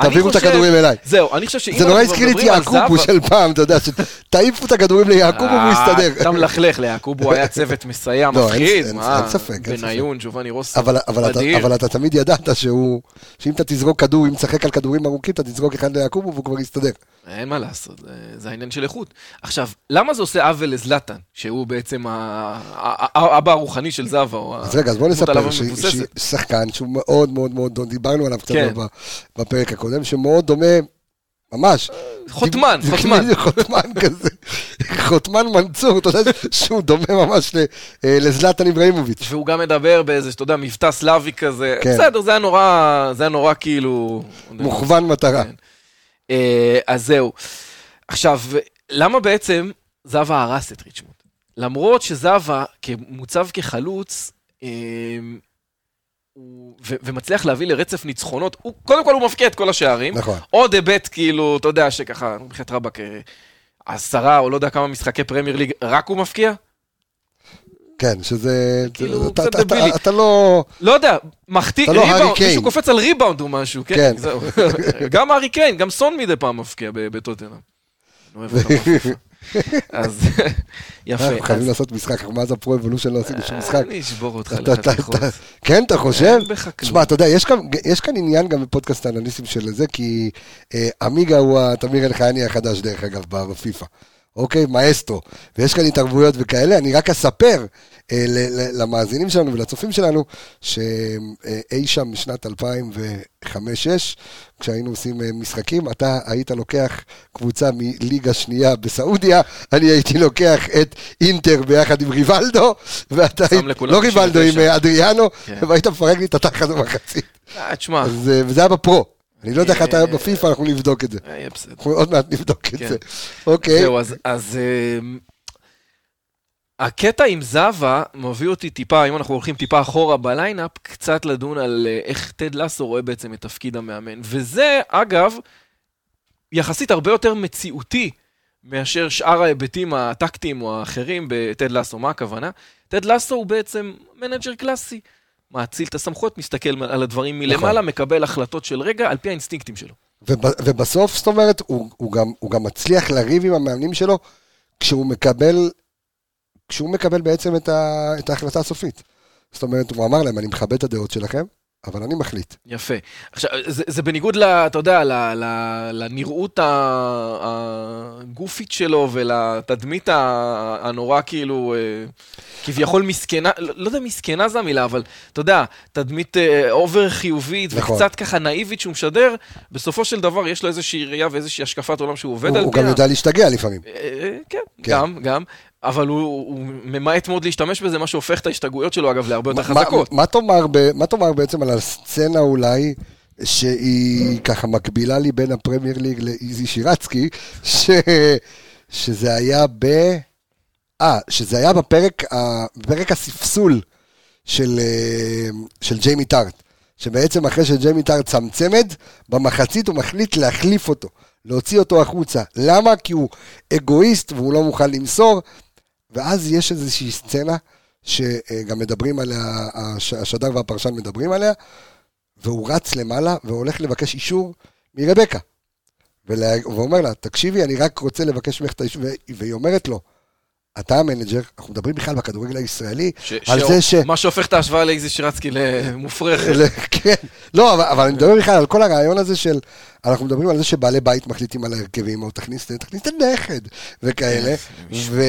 תעבירו את הכדורים אליי. זהו, אני חושב שאם זה נורא הזכיר לי את יעקובו של פעם, אתה יודע, שתעיפו את הכדורים ליעקובו והוא אה, יסתדר. אתה מלכלך, ליעקובו היה צוות מסייע לא, מפחיד, מה? אין ספק. בניון, ג'ובאני רוסו, מדהים. אבל אתה תמיד ידעת שהוא, שאם אתה תזרוק כדור, אם תשחק על כדורים ארוכים, אתה תזרוק אחד ליעקובו והוא כבר יסתדר. אין מה לעשות, זה העניין של איכות. עכשיו, למה זה עושה עוול לזלטן, שהוא בעצם האבא הרוחני של זאווה? אז רגע, אז בוא נספר ששחקן שהוא מאוד מאוד מאוד, דיברנו עליו קצת כן. בפרק הקודם, שמאוד דומה, ממש. חותמן, חותמן. חותמן כזה, חותמן מנצור, אתה יודע שהוא דומה ממש אה, לזלטן איבראימוביץ'. והוא גם מדבר באיזה, אתה יודע, מבטא סלאבי כזה. כן. בסדר, זה היה נורא, זה היה נורא כאילו... מוכוון מטרה. כן. אה, אז זהו. עכשיו, למה בעצם זאווה הרס את ריצ'מונד? למרות שזאווה, כמוצב כחלוץ, אה, ו- ומצליח להביא לרצף ניצחונות, הוא, קודם כל הוא מבקיע את כל השערים. נכון. עוד היבט, כאילו, אתה יודע, שככה, מבחינת רבאק, עשרה או לא יודע כמה משחקי פרמייר ליג, רק הוא מבקיע? כן, שזה... כאילו, אתה- קצת אתה- אתה- דבילי. אתה לא... לא יודע, מחטיא, אתה לא ריבאונד. מישהו קופץ על ריבאונד או משהו, כן, כן. זהו. גם הארי קיין, גם סון מדי פעם מבקיע ב- בטוטנאם. אני אוהב אותם בפיפ"א. אז יפה. אנחנו חייבים לעשות משחק, מאז ה-Pro Evolution לא עשינו שום משחק. אני אשבור אותך לחתיכות. כן, אתה חושב? תשמע, אתה יודע, יש כאן- עניין גם בפודקאסט האנליסטים של זה, כי אה, עמיגה הוא התמיר אלחייני החדש, דרך אגב, בפיפא. אוקיי, מאסטרו. ויש כאן התערבויות וכאלה, אני רק אספר אה, למאזינים שלנו ולצופים שלנו, שאי שם בשנת 2005-2006, כשהיינו עושים אה, משחקים, אתה היית לוקח קבוצה מליגה שנייה בסעודיה, אני הייתי לוקח את אינטר ביחד עם ריבלדו, ואתה היית, לא ריבלדו, 99. עם אה, אדריאנו, כן. והיית מפרק לי את התחת במחצית. אה, תשמע, אה, וזה היה בפרו. אני לא יודע איך אתה אה, בפיפא, אנחנו נבדוק את זה. אה. אנחנו עוד מעט נבדוק את כן. זה. אוקיי. זהו, אז, הקטע עם זאווה מביא אותי טיפה, אם אנחנו הולכים טיפה אחורה בליינאפ, קצת לדון על אה, איך טד לסו רואה בעצם את תפקיד המאמן. וזה, אגב, יחסית הרבה יותר מציאותי מאשר שאר ההיבטים הטקטיים או האחרים בטד לסו. מה הכוונה? טד לסו הוא בעצם manager קלאסי. מאציל את הסמכויות, מסתכל על הדברים מלמעלה, מקבל החלטות של רגע על פי האינסטינקטים שלו. וב- ובסוף, זאת אומרת, הוא, הוא, גם, הוא גם מצליח לריב עם המאמנים שלו כשהוא מקבל, כשהוא מקבל בעצם את, ה, את ההחלטה הסופית. זאת אומרת, הוא אמר להם, אני מכבד את הדעות שלכם, אבל אני מחליט. יפה. עכשיו, זה, זה בניגוד, ל, אתה יודע, ל, ל, לנראות הגופית שלו ולתדמית הנורא כאילו, אה, כביכול מסכנה, לא, לא יודע מסכנה זה המילה, אבל אתה יודע, תדמית אה, אובר חיובית נכון. וקצת ככה נאיבית שהוא משדר, בסופו של דבר יש לו איזושהי ראייה ואיזושהי השקפת עולם שהוא עובד הוא, על הוא פיה. גם יודע להשתגע לפעמים. אה, כן, כן. גם, גם. אבל הוא, הוא ממעט מאוד להשתמש בזה, מה שהופך את ההשתגעויות שלו, אגב, להרבה יותר חזקות. מה, מה, תאמר ב, מה תאמר בעצם על הסצנה אולי, שהיא ככה מקבילה לי בין הפרמייר ליג לאיזי שרצקי, ש, שזה היה ב... אה, שזה היה בפרק, בפרק הספסול של, אה, של ג'יימי טארט. שבעצם אחרי שג'יימי טארט שם צמד, במחצית הוא מחליט להחליף אותו, להוציא אותו החוצה. למה? כי הוא אגואיסט והוא לא מוכן למסור, ואז יש איזושהי סצנה שגם מדברים עליה, הש- השדר והפרשן מדברים עליה, והוא רץ למעלה והולך לבקש אישור מרבקה. ולה- ואומר לה, תקשיבי, אני רק רוצה לבקש ממך את האישור, והיא אומרת לו, אתה המנג'ר, אנחנו מדברים בכלל בכדורגל הישראלי, ש- על ש- זה ש... מה שהופך את ההשוואה לאיזי שירצקי למופרכת. כן, לא, אבל, אבל אני מדבר בכלל על כל הרעיון הזה של, אנחנו מדברים על זה שבעלי בית מחליטים על ההרכבים, או תכניס, תכניס את הנכד, וכאלה, ו,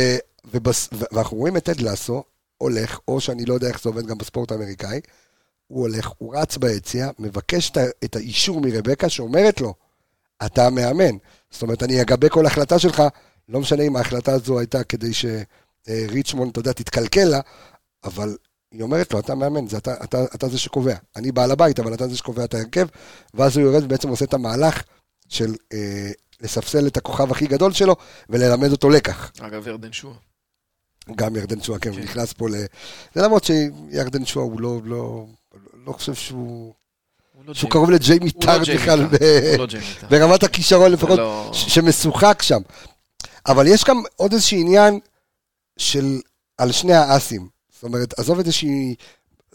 ובס, ואנחנו רואים את טד לסו הולך, או שאני לא יודע איך זה עובד גם בספורט האמריקאי, הוא הולך, הוא רץ ביציע, מבקש את, האישור מרבקה שאומרת לו, אתה המאמן. זאת אומרת, אני אגבה כל החלטה שלך, לא משנה אם ההחלטה הזו הייתה כדי שריצ'מונד, אתה יודע, תתקלקל לה, אבל היא אומרת לו, אתה מאמן, זה אתה, אתה, אתה זה שקובע. אני בעל הבית, אבל אתה זה שקובע את ההרכב, ואז הוא יורד ובעצם עושה את המהלך של אה, לספסל את הכוכב הכי גדול שלו וללמד אותו לקח. אגב, ירדן שועה. גם ירדן שועה, כן, הוא כן. נכנס פה ל... זה למרות שירדן שועה הוא לא, לא, לא חושב שהוא... הוא לא שהוא. קרוב לג'יימי לא ג'יימי בכלל, לא. ברמת הכישרון לפחות, שמשוחק שם. אבל יש גם עוד איזשהו עניין של, על שני האסים. זאת אומרת, עזוב את איזושהי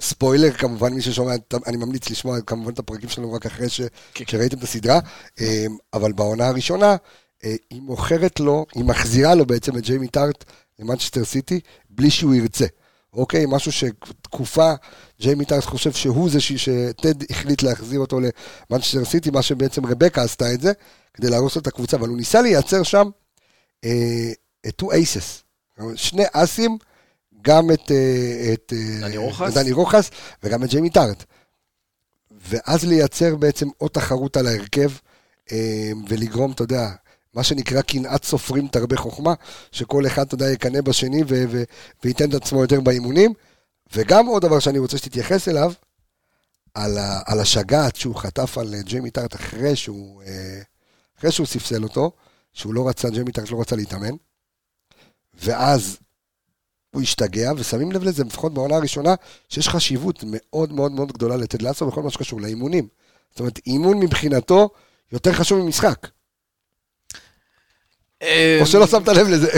ספוילר, כמובן, מי ששומע, אני ממליץ לשמוע כמובן את הפרקים שלנו רק אחרי ש, כן. שראיתם את הסדרה, אה, אבל בעונה הראשונה, אה, היא מוכרת לו, היא מחזירה לו בעצם את ג'יימי טארט למנצ'סטר סיטי, בלי שהוא ירצה. אוקיי? משהו שתקופה, ג'יימי טארט חושב שהוא זה ש- שטד החליט להחזיר אותו למנצ'סטר סיטי, מה שבעצם רבקה עשתה את זה, כדי להרוס לו את הקבוצה, אבל הוא ניסה לייצר שם אה, two aces, שני אסים, גם את, אה, את אה, דני רוחס? דני רוחס וגם את ג'יימי טארט. ואז לייצר בעצם עוד תחרות על ההרכב, אה, ולגרום, אתה יודע, מה שנקרא קנאת סופרים תרבה חוכמה, שכל אחד, אתה יודע, יקנא בשני ו- ו- וייתן את עצמו יותר באימונים. וגם עוד דבר שאני רוצה שתתייחס אליו, על, ה- על השגעת שהוא חטף על אה, ג'יימי טארט אחרי שהוא, אה, אחרי שהוא ספסל אותו, שהוא לא רצה, ג'יימי טארט לא רצה להתאמן, ואז הוא השתגע, ושמים לב לזה, לפחות בעונה הראשונה, שיש חשיבות מאוד מאוד מאוד גדולה לטד לאסו בכל מה שקשור לאימונים. זאת אומרת, אימון מבחינתו יותר חשוב ממשחק. או שלא שמת לב לזה.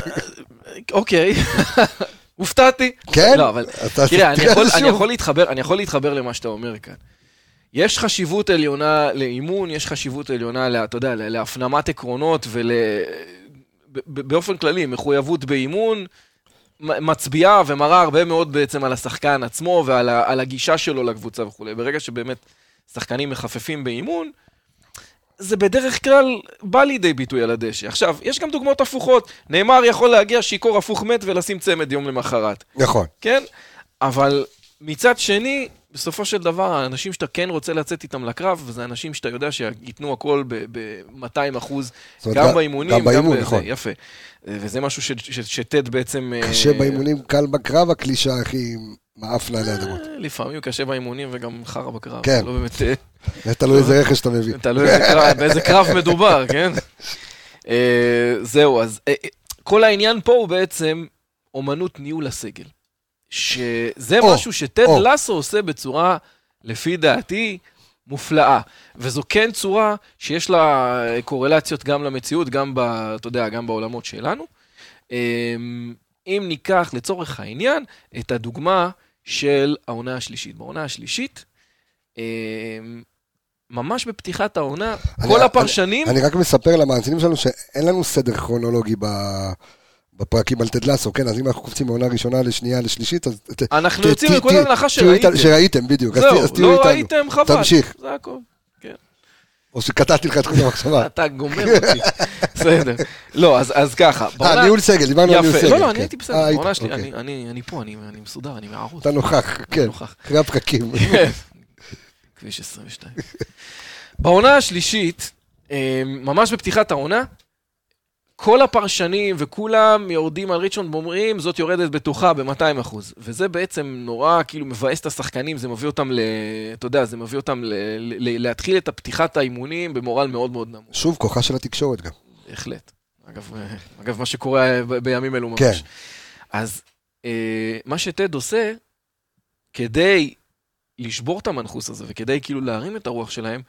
אוקיי. הופתעתי. כן? לא, אבל תראה, אני יכול, להתחבר, אני יכול להתחבר למה שאתה אומר כאן. יש חשיבות עליונה לאימון, יש חשיבות עליונה, אתה יודע, לה- להפנמת עקרונות ובאופן כללי, מחויבות באימון, מצביעה ומראה הרבה מאוד בעצם על השחקן עצמו ועל ה- על הגישה שלו לקבוצה וכולי. ברגע שבאמת שחקנים מחפפים באימון, זה בדרך כלל בא לידי ביטוי על הדשא. עכשיו, יש גם דוגמאות הפוכות. נאמר יכול להגיע שיכור הפוך מת ולשים צמד יום למחרת. נכון. כן? אבל מצד שני, בסופו של דבר, האנשים שאתה כן רוצה לצאת איתם לקרב, זה אנשים שאתה יודע שייתנו הכל ב-200 אחוז, זאת אומרת, גם גם- באימונים, גם באימון, בזה. נכון. יפה. וזה משהו שטד בעצם... אה, קשה באימונים, קל בקרב, הקלישה הכי מעפנה עלי אדמות. אה, לפעמים קשה באימונים וגם חרא בקרב. כן. לא באמת... אה, זה תלוי איזה רכש אתה מביא. תלוי באיזה קרב מדובר, כן? אה, זהו, אז כל העניין פה הוא בעצם אומנות ניהול הסגל. שזה משהו שטד. לסו עושה בצורה, לפי דעתי, מופלאה. וזו כן צורה שיש לה קורלציות גם למציאות, גם, ב, אתה יודע, גם בעולמות שלנו. אם ניקח לצורך העניין את הדוגמה של העונה השלישית. בעונה השלישית, אה, ממש בפתיחת העונה, אני- כל הפרשנים, אני רק מספר למאזינים שלנו שאין לנו סדר כרונולוגי ב- בפרקים על תד לסו, כן? אז אם אנחנו קופצים מעונה ראשונה לשנייה לשלישית, אז... אנחנו יוצאים מנקודת הנחה שראיתם. שראיתם, בדיוק. זהו, לא. ראיתם, חבל. תמשיך. זה הכל. או שקטעתי לך את חוט המחשבה. אתה גומר אותי. בסדר. לא, אז- ככה. אה, ניהול סגל, דיברנו על ניהול יפה. סגל. לא, לא, אני כן. הייתי בסדר. אה, בעונה שלי, אוקיי. אני- פה, אני מסודר, אני מערוץ. אתה נוכח, כן. אחרי הפקקים. כביש 22. בעונה השלישית, אה, ממש בפתיחת העונה, כל הפרשנים וכולם יורדים על ריצ'מונד ואומרים, זאת יורדת בטוחה ב-200 אחוז. וזה בעצם נורא כאילו מבאס את השחקנים, זה מביא אותם ל... אתה יודע, זה מביא אותם ל... ל... להתחיל את הפתיחת האימונים במורל מאוד מאוד נמוך. שוב, כוחה של התקשורת גם. בהחלט. אגב, אגב, מה שקורה ב- בימים אלו ממש. כן. אז אה, מה שטד עושה, כדי לשבור את המנחוס הזה וכדי כאילו להרים את הרוח שלהם,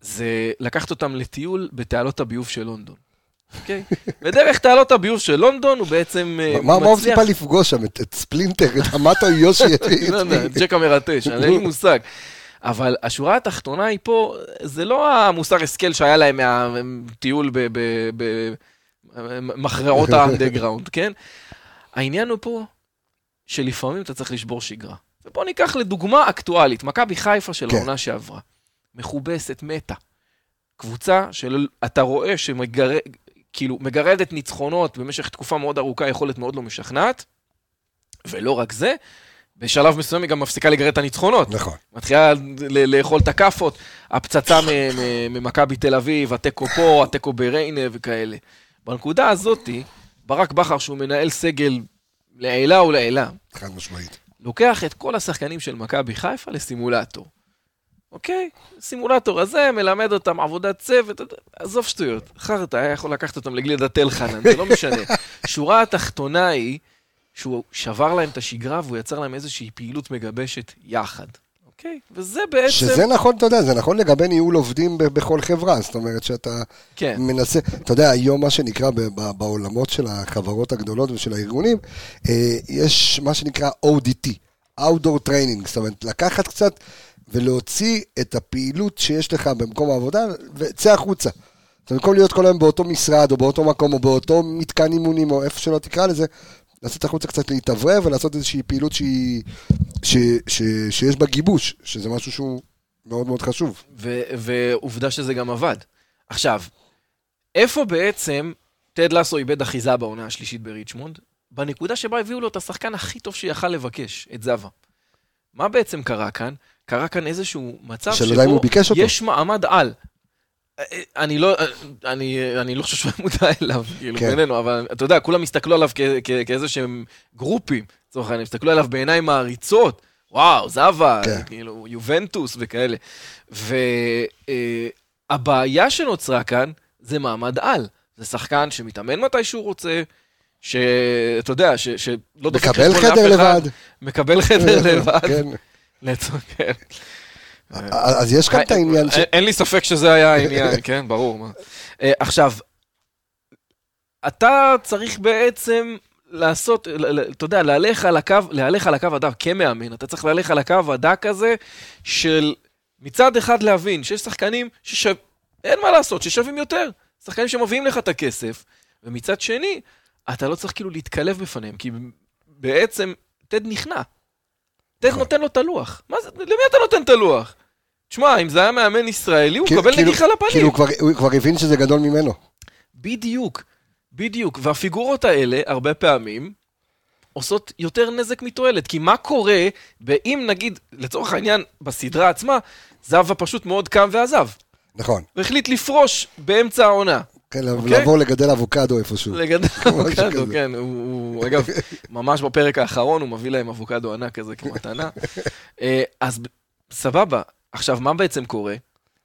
זה לקחת אותם לטיול בתעלות הביוב של לונדון. אוקיי? ודרך תעלות הביוב של לונדון הוא בעצם אה, מה הוא מצליח... ציפה לפגוש שם? את ספלינטר, את המטו יושי? לא יודע, ג'ק המרטש, אין לי מושג. אבל השורה התחתונה היא פה, זה לא המוסר השכל שהיה להם מהטיול במכרעות האנדרגראונד, כן? העניין הוא פה שלפעמים אתה צריך לשבור שגרה. ובוא ניקח לדוגמה אקטואלית, מכבי חיפה של כן. העונה שעברה. מכובסת, מתה. קבוצה שאתה רואה שמגרד, כאילו, מגרדת ניצחונות במשך תקופה מאוד ארוכה, יכולת מאוד לא משכנעת. ולא רק זה, בשלב מסוים היא גם מפסיקה לגרד את הניצחונות. נכון. מתחילה לאכול את הכאפות, הפצצה ממכבי תל אביב, התיקו פה, התיקו בריינה וכאלה. בנקודה הזאתי, ברק בכר, שהוא מנהל סגל לעילה ולעילה, חד משמעית. לוקח את כל השחקנים של מכבי חיפה לסימולטור. אוקיי? סימולטור הזה מלמד אותם עבודת צוות, עזוב שטויות. חרטא היה יכול לקחת אותם לגלידת תל חנן, זה לא משנה. שורה התחתונה היא שהוא שבר להם את השגרה והוא יצר להם איזושהי פעילות מגבשת יחד. אוקיי? וזה בעצם... שזה נכון, אתה יודע, זה נכון לגבי ניהול עובדים ב- בכל חברה, זאת אומרת שאתה כן. מנסה, אתה יודע, היום מה שנקרא ב- ב- בעולמות של החברות הגדולות ושל הארגונים, אה, יש מה שנקרא ODT, Outdoor Training, זאת אומרת, לקחת קצת ולהוציא את הפעילות שיש לך במקום העבודה וצא החוצה. אומרת, במקום להיות כל היום באותו משרד, או באותו מקום, או באותו מתקן אימונים, או איפה שלא תקרא לזה, לצאת החוצה קצת להתאוורר ולעשות איזושהי פעילות שהיא, ש, ש, שיש בה גיבוש, שזה משהו שהוא מאוד מאוד חשוב. ו- ועובדה שזה גם עבד. עכשיו, איפה בעצם טד לסו איבד אחיזה בעונה השלישית בריצ'מונד? בנקודה שבה הביאו לו את השחקן הכי טוב שיכל לבקש, את זבה. מה בעצם קרה כאן? קרה כאן איזשהו מצב הוא ביקש אותו. יש מעמד על. אני לא, אני, אני לא חושב שהוא מודע אליו, כאילו, כן. בינינו, אבל אתה יודע, כולם הסתכלו עליו כ- כ- כאיזה שהם גרופים, לצורך העניין, הסתכלו עליו בעיניים מעריצות, וואו, זבה, כן. כאילו, יובנטוס וכאלה. והבעיה שנוצרה כאן זה מעמד על. זה שחקן שמתאמן מתי שהוא רוצה, שאתה יודע, ש- שלא דופק מקבל חשבון לאף חדר אחד, לבד. מקבל חדר לבד. כן. לצורך, כן. אז יש כאן את העניין ש... אין- אין לי ספק שזה היה העניין, כן, ברור. אה, עכשיו, אתה צריך בעצם לעשות, אתה יודע, להלך על הקו, להלך על הקו הדק כמאמן, אתה צריך להלך על הקו הדק הזה של מצד אחד להבין שיש שחקנים ששו... אין מה לעשות, ששווים יותר. שחקנים שמביאים לך את הכסף, ומצד שני, אתה לא צריך כאילו להתקלב בפניהם, כי בעצם טד נכנע. נותן לו את הלוח. מה זה, למי אתה נותן את הלוח? תשמע, אם זה היה מאמן ישראלי, הוא כאילו- מקבל כאילו- נגיחה לפנים. כאילו, כבר- הוא כבר הבין שזה גדול ממנו. בדיוק, בדיוק. והפיגורות האלה, הרבה פעמים, עושות יותר נזק מתועלת. כי מה קורה, אם נגיד, לצורך העניין, בסדרה עצמה, זהבה פשוט מאוד קם ועזב. נכון. והחליט לפרוש באמצע העונה. כן, אוקיי. לעבור לגדל אבוקדו איפשהו. לגדל אבוקדו. כן. הוא, הוא, אגב, ממש בפרק האחרון הוא מביא להם אבוקדו ענק כזה כמתנה. אה, אז סבבה. עכשיו, מה בעצם קורה?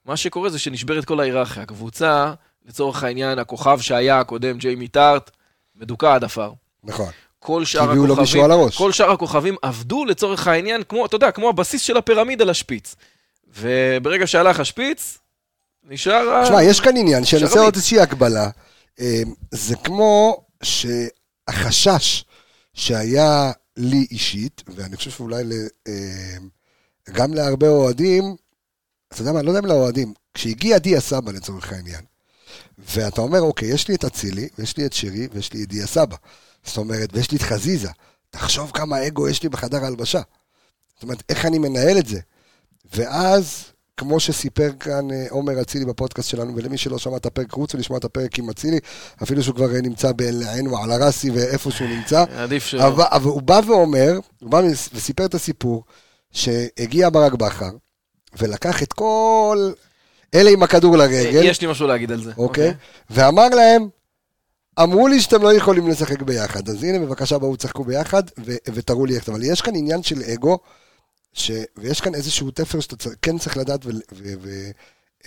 מה שקורה זה שנשברת כל ההיררכיה. הקבוצה, לצורך העניין, הכוכב שהיה הקודם, ג'יימי טארט, מדוכא עד עפר. נכון. כל שאר הביאו לו מישהו על הראש. כל שאר הכוכבים עבדו לצורך העניין, כמו, אתה יודע, כמו הבסיס של הפירמידה לשפיץ. וברגע שהלך השפיץ, נשאר... תשמע, יש כאן עניין שאני שרביט. עוד איזושהי הקבלה. אה, זה כמו שהחשש שהיה לי אישית, ואני חושב שאולי אה, גם להרבה אוהדים, אתה יודע מה, אני לא יודע אם לאוהדים, כשהגיע דיה סבא לצורך העניין, ואתה אומר, אוקיי, יש לי את אצילי, ויש לי את שירי, ויש לי את דיה סבא. זאת אומרת, ויש לי את חזיזה. תחשוב כמה אגו יש לי בחדר ההלבשה. זאת אומרת, איך אני מנהל את זה? ואז, כמו שסיפר כאן אה, עומר אצילי בפודקאסט שלנו, ולמי שלא שמע את הפרק, רוצו לשמוע את הפרק עם אצילי, אפילו שהוא כבר אה, נמצא בעין ועל הראסי ואיפה שהוא נמצא. עדיף ש... אבל, אבל הוא בא ואומר, הוא בא וסיפר את הסיפור, שהגיע ברק בכר, ולקח את כל אלה עם הכדור לרגל, יש לי משהו להגיד על זה. אוקיי? ואמר להם, אמרו לי שאתם לא יכולים לשחק ביחד, אז הנה בבקשה בואו תשחקו ביחד ו- ותראו לי איך, אבל יש כאן עניין של אגו, ש... ויש כאן איזשהו תפר שאתה צר... כן צריך לדעת ו... ו...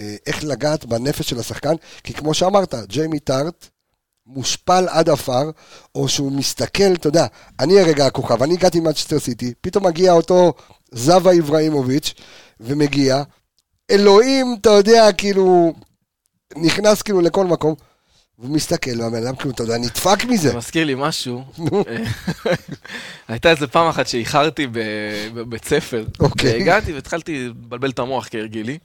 אה, איך לגעת בנפש של השחקן, כי כמו שאמרת, ג'יימי טארט מושפל עד עפר, או שהוא מסתכל, אתה יודע, אני הרגע הכוכב, אני הגעתי ממאצ'סטר סיטי, פתאום מגיע אותו זבה איברהימוביץ', ומגיע, אלוהים, אתה יודע, כאילו, נכנס כאילו לכל מקום, והוא מסתכל, והבן אדם כאילו, אתה יודע, נדפק מזה. זה מזכיר לי משהו. הייתה איזה פעם אחת שאיחרתי בבית ספר. אוקיי. והגעתי והתחלתי לבלבל את המוח כהרגילי.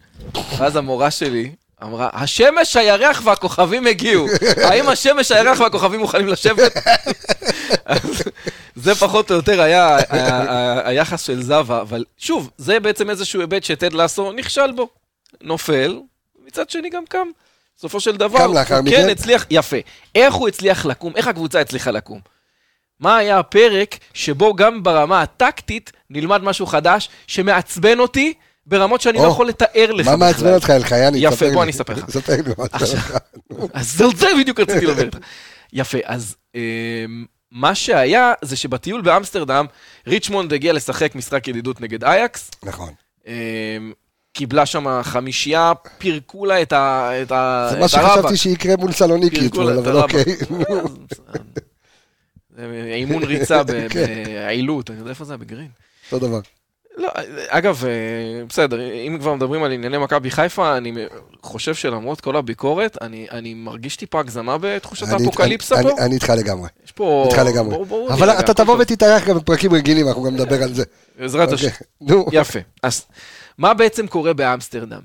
ואז המורה שלי אמרה, השמש, הירח והכוכבים הגיעו. האם השמש, הירח והכוכבים מוכנים לשבת? זה פחות או יותר היה ה- ה- היחס של זבה, אבל שוב, זה בעצם איזשהו היבט שטד לסו נכשל בו. נופל, מצד שני גם קם. בסופו של דבר, הוא מכן. כן הצליח, יפה. איך הוא הצליח לקום? איך הקבוצה הצליחה לקום? מה היה הפרק שבו גם ברמה הטקטית נלמד משהו חדש שמעצבן אותי ברמות שאני לא או, יכול לתאר לך מה מעצבן בכלל. אותך, אלחייני? יפה, בוא. אני אספר לך. ספר לי מה מעצבן אותך. אז על זה בדיוק רציתי לדבר איתך. יפה, אז אמ, מה שהיה זה שבטיול באמסטרדם, ריצ'מונד הגיע לשחק משחק ידידות נגד אייקס. נכון. קיבלה שם חמישייה, פירקו לה את ה- את ה- זה את מה. שחשבתי שיקרה מול סלוניקי אתמול, את אבל. אוקיי. אימון ריצה כן. בעילות, אני יודע איפה זה בגרין. אותו דבר. לא, אגב, אה, בסדר, אם כבר מדברים על ענייני מכבי חיפה, אני חושב שלמרות כל הביקורת, אני, אני מרגיש טיפה הגזמה בתחושת אני- האפוקליפסה אני- פה. אני איתך לגמרי. יש פה... איתך לגמרי. בואו- בואו אבל נירגע, אתה תבוא. ותתארח גם בפרקים רגילים, אנחנו גם נדבר על זה. בעזרת השם. אוקיי, נו. יפה. אז מה בעצם קורה באמסטרדם?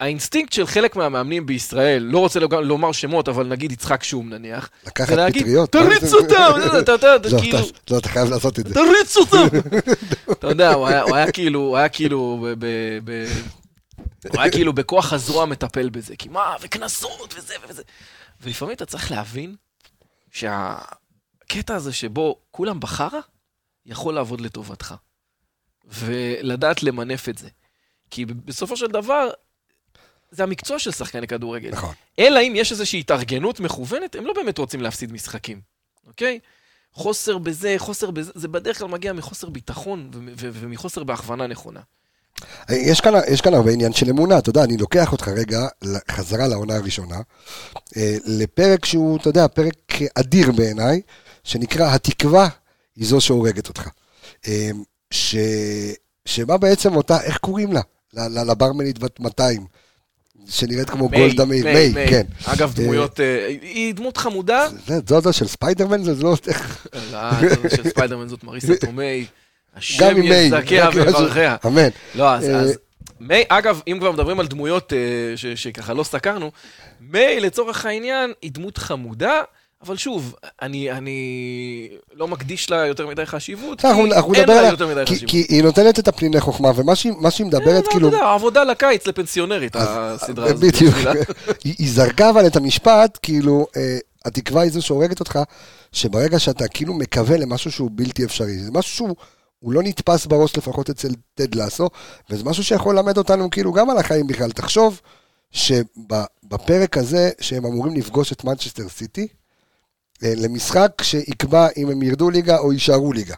האינסטינקט של חלק מהמאמנים בישראל, לא רוצה לומר שמות, אבל נגיד יצחק שום נניח, לקחת פטריות. תריץ אותם, אתה יודע, לא, כאילו, לא, אתה חייב לעשות את זה. תריץ אותם. אתה יודע, הוא היה- כאילו, הוא היה כאילו, הוא היה כאילו בכוח הזרוע מטפל בזה, כי מה, וקנסות וזה וזה. ולפעמים אתה צריך להבין שהקטע הזה שבו כולם בחרא, יכול לעבוד לטובתך. ולדעת למנף את זה. כי בסופו של דבר, זה המקצוע של שחקני כדורגל. נכון. אלא אם יש איזושהי התארגנות מכוונת, הם לא באמת רוצים להפסיד משחקים, אוקיי? חוסר בזה, חוסר בזה, זה בדרך כלל מגיע מחוסר ביטחון ומחוסר בהכוונה נכונה. יש כאן, יש כאן הרבה עניין של אמונה, אתה יודע, אני לוקח אותך רגע חזרה לעונה הראשונה, אה, לפרק שהוא, אתה יודע, פרק אדיר בעיניי, שנקרא התקווה היא זו שהורגת אותך. אה, ש... שבה בעצם אותה, איך קוראים לה? לברמנית בת 200. שנראית כמו גולדה מיי, מיי, מיי. כן. אגב, דמויות, אה, היא דמות חמודה. זה זו של ספיידרמן, זה לא... לא, זאת של ספיידרמן זאת מריסה תומי. השם משהו- ויברכיה. אמן. לא, אז, אה, אז מיי, אגב, אם כבר מדברים על דמויות אה, שככה לא סקרנו, מיי, לצורך העניין, היא דמות חמודה, אבל שוב, אני, אני לא מקדיש לה יותר מדי חשיבות, כי אין לה יותר מדי כי- חשיבות. כי היא נותנת את הפניני חוכמה, ומה שהיא מדברת, אה, כאילו... אתה יודע, עבודה לקיץ לפנסיונרית, הסדרה הזאת. בדיוק. היא היא זרקה אבל את המשפט, כאילו, אה, התקווה היא זו שהורגת אותך, שברגע שאתה כאילו מקווה למשהו שהוא בלתי אפשרי, זה משהו שהוא הוא לא נתפס בראש לפחות אצל טד לסו, וזה משהו שיכול ללמד אותנו כאילו גם על החיים בכלל. תחשוב שבפרק הזה, שהם אמורים לפגוש את מנצ'סטר סיטי, אה, למשחק שיקבע אם הם ירדו ליגה או יישארו ליגה,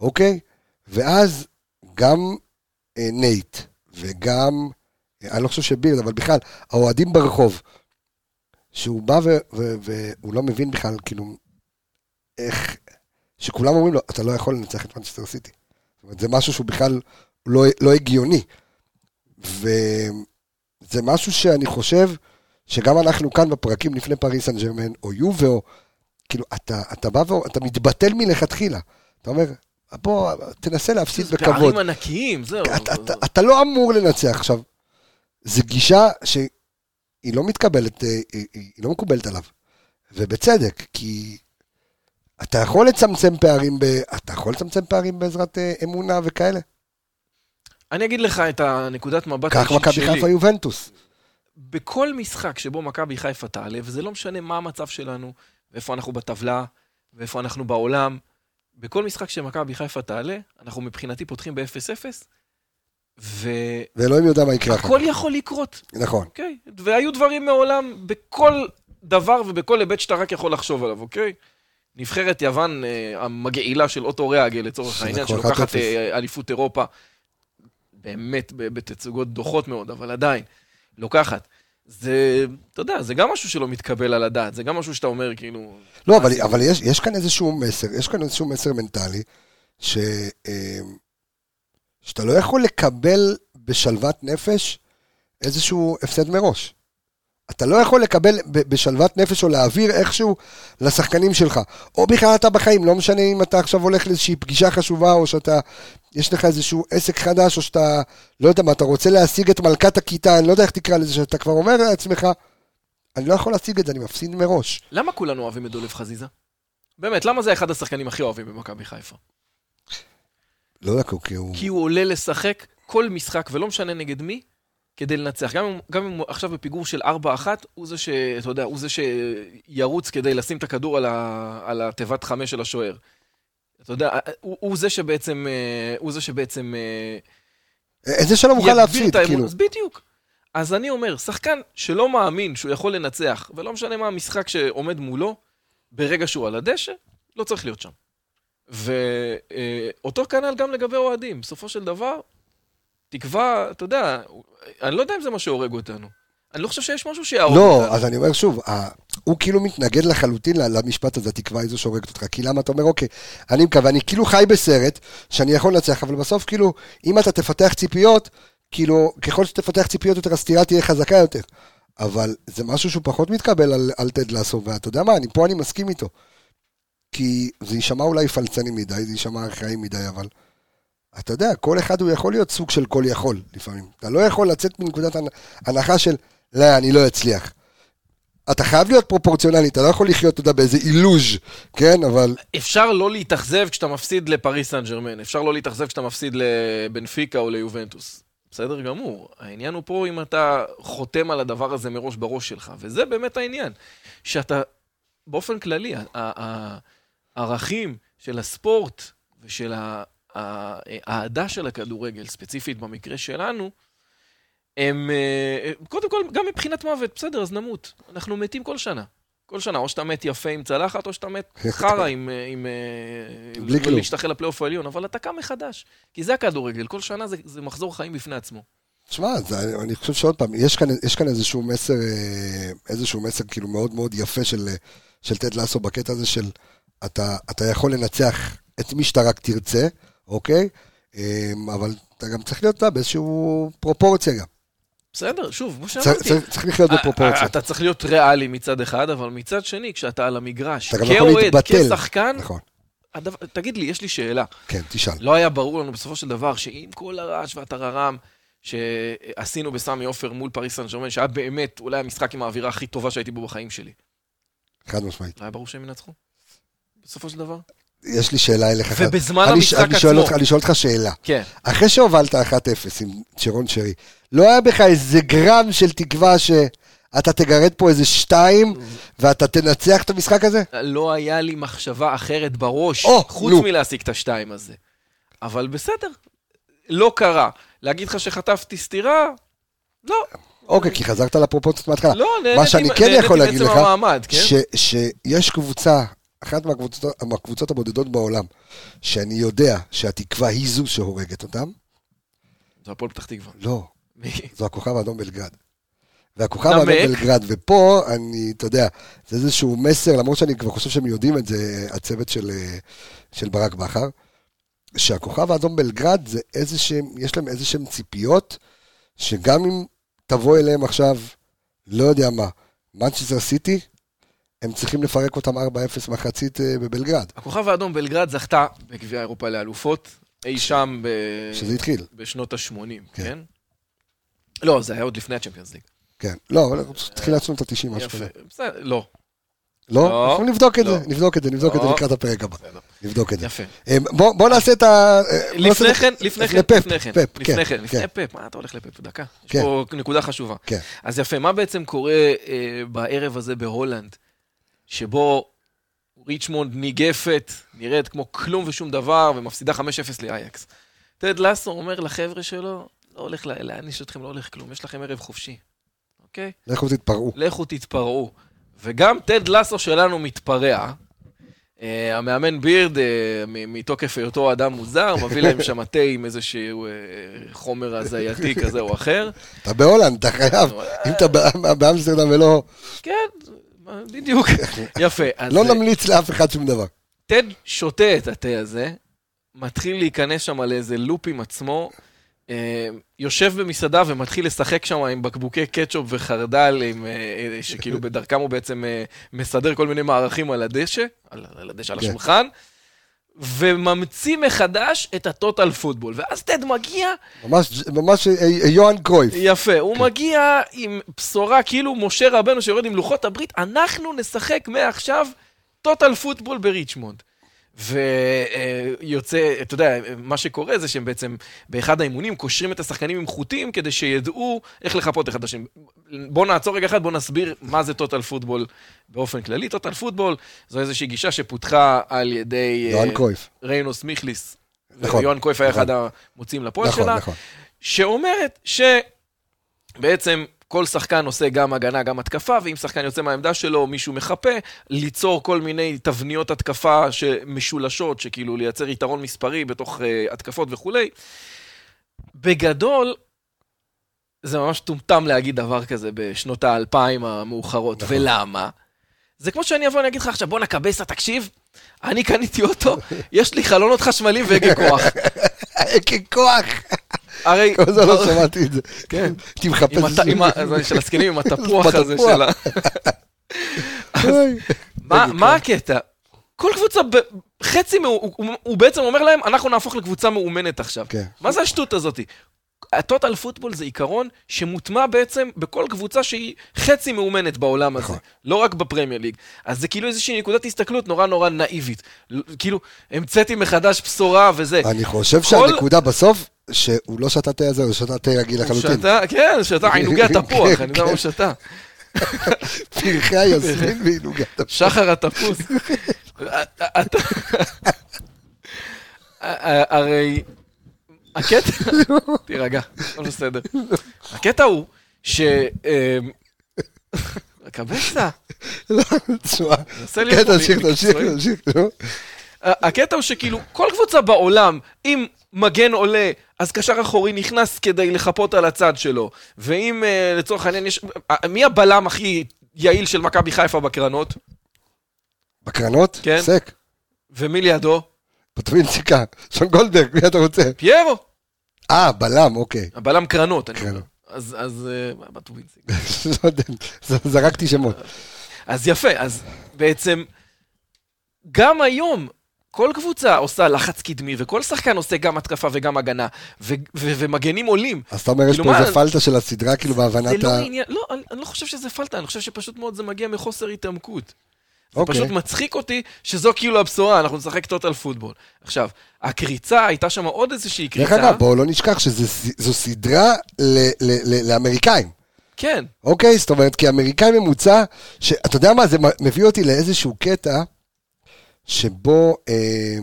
אוקיי? ואז גם אה, נייט וגם, אה, אני לא חושב שבירד, אבל בכלל, האוהדים ברחוב, שהוא בא ו- ו- והוא לא מבין בכלל, כאילו, איך, שכולם אומרים לו, אתה לא יכול לנצח את מנצ'סטר סיטי. זאת אומרת, זה משהו שהוא בכלל לא, לא הגיוני. וזה משהו שאני חושב שגם אנחנו כאן בפרקים לפני פריס סן ג'רמן, או יובה, או כאילו, אתה, אתה בא ואתה מתבטל מלכתחילה. אתה אומר, בוא, תנסה להפסיד בכבוד. פערים ענקיים, זהו. אתה, אתה, אתה לא אמור לנצח. עכשיו, זו גישה שהיא לא מתקבלת, אה, היא, היא לא מקובלת עליו. ובצדק, כי אתה יכול לצמצם פערים, ב, אתה יכול לצמצם פערים בעזרת אה, אמונה וכאלה. אני אגיד לך את הנקודת מבט האישית מכבי שלי. חיפה יובנטוס. בכל משחק שבו מכבי חיפה תעלה, וזה לא משנה מה המצב שלנו, ואיפה אנחנו בטבלה, ואיפה אנחנו בעולם, בכל משחק שמכבי חיפה תעלה, אנחנו מבחינתי פותחים ב-0-0, והכל ואלוהים יודע מה יקרה כך. יכול לקרות, נכון. אוקיי? והיו דברים מעולם בכל דבר ובכל היבט שאתה רק יכול לחשוב עליו, אוקיי? נבחרת יוון אה, המגעילה של אוטו ריאגל, לצורך העניין, שלוקחת 1-0. אה, אליפות אירופה, באמת בתצוגות דוחות מאוד, אבל עדיין, לוקחת. זה, אתה יודע, זה גם משהו שלא מתקבל על הדעת, זה גם משהו שאתה אומר, כאילו... לא, אבל? אבל יש, יש כאן איזשהו מסר, יש כאן איזשהו מסר מנטלי, ש, אה, שאתה לא יכול לקבל בשלוות נפש איזשהו הפסד מראש. אתה לא יכול לקבל בשלוות נפש או להעביר איכשהו לשחקנים שלך. או בכלל אתה בחיים, לא משנה אם אתה עכשיו הולך לאיזושהי פגישה חשובה, או שאתה, יש לך איזשהו עסק חדש, או שאתה, לא יודע מה, אתה רוצה להשיג את מלכת הכיתה, אני לא יודע איך תקרא לזה, שאתה כבר אומר לעצמך, אני לא יכול להשיג את זה, אני מפסיד מראש. למה כולנו אוהבים את דולב חזיזה? באמת, למה זה אחד השחקנים הכי אוהבים במכבי חיפה? לא יודע, כי הוא... כי הוא עולה לשחק כל משחק, ולא משנה נגד מי, כדי לנצח. גם אם, גם אם הוא עכשיו בפיגור של 4-1, הוא זה ש... אתה יודע, הוא זה שירוץ כדי לשים את הכדור על, ה, על התיבת חמש של השוער. אתה יודע, הוא, הוא זה שבעצם... אה, הוא זה שבעצם... אה, איזה שלא מוכן להפסיד. כאילו. אז בדיוק. אז אני אומר, שחקן שלא מאמין שהוא יכול לנצח, ולא משנה מה המשחק שעומד מולו, ברגע שהוא על הדשא, לא צריך להיות שם. ואותו כנ"ל גם לגבי אוהדים. בסופו של דבר, תקווה, אתה יודע, אני לא יודע אם זה מה שהורג אותנו. אני לא חושב שיש משהו שיהרוג לא, אותנו. אז אני אומר שוב, הוא כאילו מתנגד לחלוטין למשפט הזה, התקווה היא זו שהורגת אותך. כי למה אתה אומר, אוקיי, אני מקווה, אני כאילו חי בסרט שאני יכול לנצח, אבל בסוף כאילו, אם אתה תפתח ציפיות, כאילו, ככל שתפתח ציפיות יותר, הסתירה תהיה חזקה יותר. אבל זה משהו שהוא פחות מתקבל על, על טד לסו, ואתה יודע מה, אני, פה אני מסכים איתו. כי זה יישמע אולי פלצני מדי, זה יישמע ארכאי מדי, אבל אתה יודע, כל אחד הוא יכול להיות סוג של כל יכול לפעמים. אתה לא יכול לצאת מנקודת הנ- הנחה של, לא, אני לא אצליח. אתה חייב להיות פרופורציונלי, אתה לא יכול לחיות, אתה יודע, באיזה אילוז', כן? אבל... אפשר לא להתאכזב כשאתה מפסיד לפריס סן ג'רמן, אפשר לא להתאכזב כשאתה מפסיד לבנפיקה או ליובנטוס. בסדר גמור. העניין הוא פה אם אתה חותם על הדבר הזה מראש בראש שלך, וזה באמת העניין. שאתה, באופן כללי, הערכים של הספורט ושל האהדה של הכדורגל, ספציפית במקרה שלנו, הם, אה, קודם כל, גם מבחינת מוות, בסדר, אז נמות. אנחנו מתים כל שנה. כל שנה, או שאתה מת יפה עם צלחת, או שאתה מת חרא עם... אה, עם אה, בלי עם כלום. להשתחל לפלייאוף העליון, אבל אתה קם מחדש. כי זה הכדורגל, כל שנה זה, זה מחזור חיים בפני עצמו. תשמע, זה- אני חושב שעוד פעם, יש כאן, יש כאן איזשהו מסר, איזשהו מסר כאילו מאוד מאוד יפה של, של טד לסו בקטע הזה של אתה, אתה יכול לנצח את מי שאתה רק תרצה, אוקיי? אה, אבל אתה גם צריך להיות באיזשהו פרופורציה גם. בסדר, שוב, כמו שאמרתי. צריך צריך לחיות בפרופורציה. אתה צריך להיות ריאלי מצד אחד, אבל מצד שני, כשאתה על המגרש, כאוהד. כשחקן, נכון, הדבר- תגיד לי, יש לי שאלה. כן, תשאל. לא היה ברור לנו בסופו של דבר שעם כל הרעש והטררם שעשינו בסמי עופר מול פריס סן ג'רמן, שהיה באמת אולי המשחק עם האווירה הכי טובה שהייתי בו בחיים שלי. חד משמעית. לא היה ברור שהם ינצחו? בסופו של דבר? יש לי שאלה אליך. ובזמן אני- המשחק אני שואל עצמו. אותך- אני שואל אותך שאלה. כן. אחרי שהובלת 1-0 עם צ'רון שרי, לא היה בך איזה גרם של תקווה שאתה תגרד פה איזה שתיים ואתה תנצח את המשחק הזה? לא היה לי מחשבה אחרת בראש, או, חוץ נו. מלהשיג את השתיים הזה. אבל בסדר, לא קרה. להגיד לך שחטפתי סטירה? לא. אוקיי, כי חזרת לפרופורציות מההתחלה. לא, מה נהניתי שאני מ- כן יכול להגיד לך, כן? ש- שיש קבוצה, אחת מהקבוצות, מהקבוצות הבודדות בעולם, שאני יודע שהתקווה היא זו שהורגת אותם, זה הפועל פתח תקווה. לא? זו הכוכב האדום בלגרד. והכוכב. האדום בלגרד, ופה אני, אתה יודע, זה איזשהו מסר, למרות שאני כבר חושב שהם יודעים את זה, הצוות של, של ברק בכר, שהכוכב האדום בלגרד זה איזה שהם, יש להם איזה שהם ציפיות, שגם אם תבוא אליהם עכשיו, לא יודע מה, מנצ'סטר סיטי, הם צריכים לפרק אותם 4-0 מחצית אה, בבלגרד, הכוכב האדום בלגרד זכתה בגביע אירופה לאלופות, אי שם ב... שזה התחיל, בשנות ה-80, כן. כן? לא, זה היה עוד לפני הצ'מפיונס ליג. כן. לא, אבל תחילת שנות ה-90, משהו. כזה. בסדר, לא. לא? לא. אנחנו נבדוק את לא. זה, נבדוק את זה, נבדוק את זה לא. לקראת הפרק הבא. נבדוק את זה. יפה. אה, בוא נעשה את ה... לפני כן, לפני כן, לפני כן, לפני כן, לפני. פפ, מה אתה הולך לפפ? דקה. יש כן. פה נקודה חשובה. כן. אז יפה, מה בעצם קורה אה, בערב הזה בהולנד, שבו ריצ'מונד ניגפת, נראית כמו כלום ושום דבר, ומפסידה 5-0 לאייקס. טד לסו אומר לחבר'ה שלו, לא הולך לה- להעניש אתכם, לא הולך כלום, יש לכם ערב חופשי, אוקיי? לכו תתפרעו. לכו תתפרעו. וגם טד לסו שלנו מתפרע. אה, המאמן בירד, אה, מתוקף היותו אדם מוזר, מביא להם שם תה עם איזשהו אה, חומר הזייתי כזה או אחר. אתה בהולנד, אתה חייב. אם אתה בא- באמסטרדם ולא... כן, בדיוק. יפה. לא אה, נמליץ לאף אחד שום דבר. טד שותה את התה הזה, מתחיל להיכנס שם על איזה לופ עם עצמו, אה, יושב במסעדה ומתחיל לשחק שם עם בקבוקי קטשופ וחרדל, עם, אה, שכאילו בדרכם הוא בעצם מסדר כל מיני מערכים על הדשא, על, על הדשא, על כן. השולחן, וממציא מחדש את הטוטל פוטבול. ואז טד מגיע, ממש, ממש אה, אה, יוהאן קרויף. יפה, הוא כן. מגיע עם בשורה, כאילו משה רבנו שיורד עם לוחות הברית, אנחנו נשחק מעכשיו total football בריצ'מונד. ויוצא, אתה יודע, מה שקורה זה שהם בעצם באחד האימונים קושרים את השחקנים עם חוטים כדי שידעו איך לחפות אחד את השני. בואו נעצור רגע אחד, בואו נסביר מה זה total football באופן כללי. total football זו איזושהי גישה שפותחה על ידי אה, יוהאן קרויף. רינוס מיכלס. נכון, יוהאן קרויף היה נכון. אחד המוציאים לפועל נכון, שלה. נכון. שאומרת שבעצם כל שחקן עושה גם הגנה, גם התקפה, ואם שחקן יוצא מהעמדה שלו, מישהו מחפה, ליצור כל מיני תבניות התקפה משולשות, שכאילו לייצר יתרון מספרי בתוך uh, התקפות וכולי. בגדול, זה ממש טומטם להגיד דבר כזה בשנות האלפיים המאוחרות. נכון. ולמה? זה כמו שאני אבוא ואני אגיד לך עכשיו, בואנה קבסה, תקשיב, אני קניתי אוטו, יש לי חלונות חשמליים והגה כוח. ככוח. הרי... כל זה לא שמעתי את זה. כן. הייתי מחפש... של הזקנים עם התפוח הזה. של ה... מה- מה הקטע? כל קבוצה, חצי, הוא- בעצם אומר להם, אנחנו נהפוך לקבוצה מאומנת עכשיו. כן. מה זה השטות הזאת? הטוטל פוטבול זה עיקרון שמוטמע בעצם בכל קבוצה שהיא חצי מאומנת בעולם הזה, נכון. לא רק בפרמייר ליג. אז זה כאילו איזושהי נקודת הסתכלות נורא נורא נאיבית. כאילו, המצאתי מחדש בשורה וזה. אני חושב שהנקודה בסוף, שהוא לא שתה תה הזה, הוא שתה תה רגיל לחלוטין. שתה, כן, שתה עינוגי התפוח, כן, אני יודע מה הוא שתה. פרחי היסמין ועינוגת. שחר התפוס. הרי... הקטע... תירגע, הכל בסדר. הקטע הוא ש... אמ, קבסה, לא, תשמע. כן, להיות תמשיך, תמשיך. תמשיך. הקטע הוא שכאילו, כל קבוצה בעולם, אם מגן עולה, אז קשר אחורי נכנס כדי לחפות על הצד שלו. ואם אה, לצורך העניין יש... אה, מי הבלם הכי יעיל של מכבי חיפה בקרנות? בקרנות? כן. סק. ומי לידו? פטווינציקה. שון גולדברג, מי אתה רוצה? פיירו. אה, בלם, אוקיי. הבלם קרנות, קרנות. אומר. אז, אז אה, בטווינסינג. לא יודע, זרקתי שמות. אז יפה, אז בעצם, גם היום, כל קבוצה עושה לחץ קדמי, וכל שחקן עושה גם התקפה וגם הגנה, ו- ו- ומגנים עולים. אז אתה אומר, יש כאילו, פה איזה פלטה של הסדרה, כאילו, זה בהבנת לא ה... עניין, לא, אני, לא חושב שזה פלטה, אני חושב שפשוט מאוד זה מגיע מחוסר התעמקות. זה אוקיי. פשוט מצחיק אותי שזו כאילו הבשורה, אנחנו נשחק טוטל פוטבול. עכשיו, הקריצה, הייתה שם עוד איזושהי דרך קריצה. אגב, בואו לא נשכח שזו סדרה ל- ל- ל- לאמריקאים. כן, אוקיי? זאת אומרת, כי אמריקאי ממוצע, שאתה יודע מה, זה מביא אותי לאיזשהו קטע, שבו אה,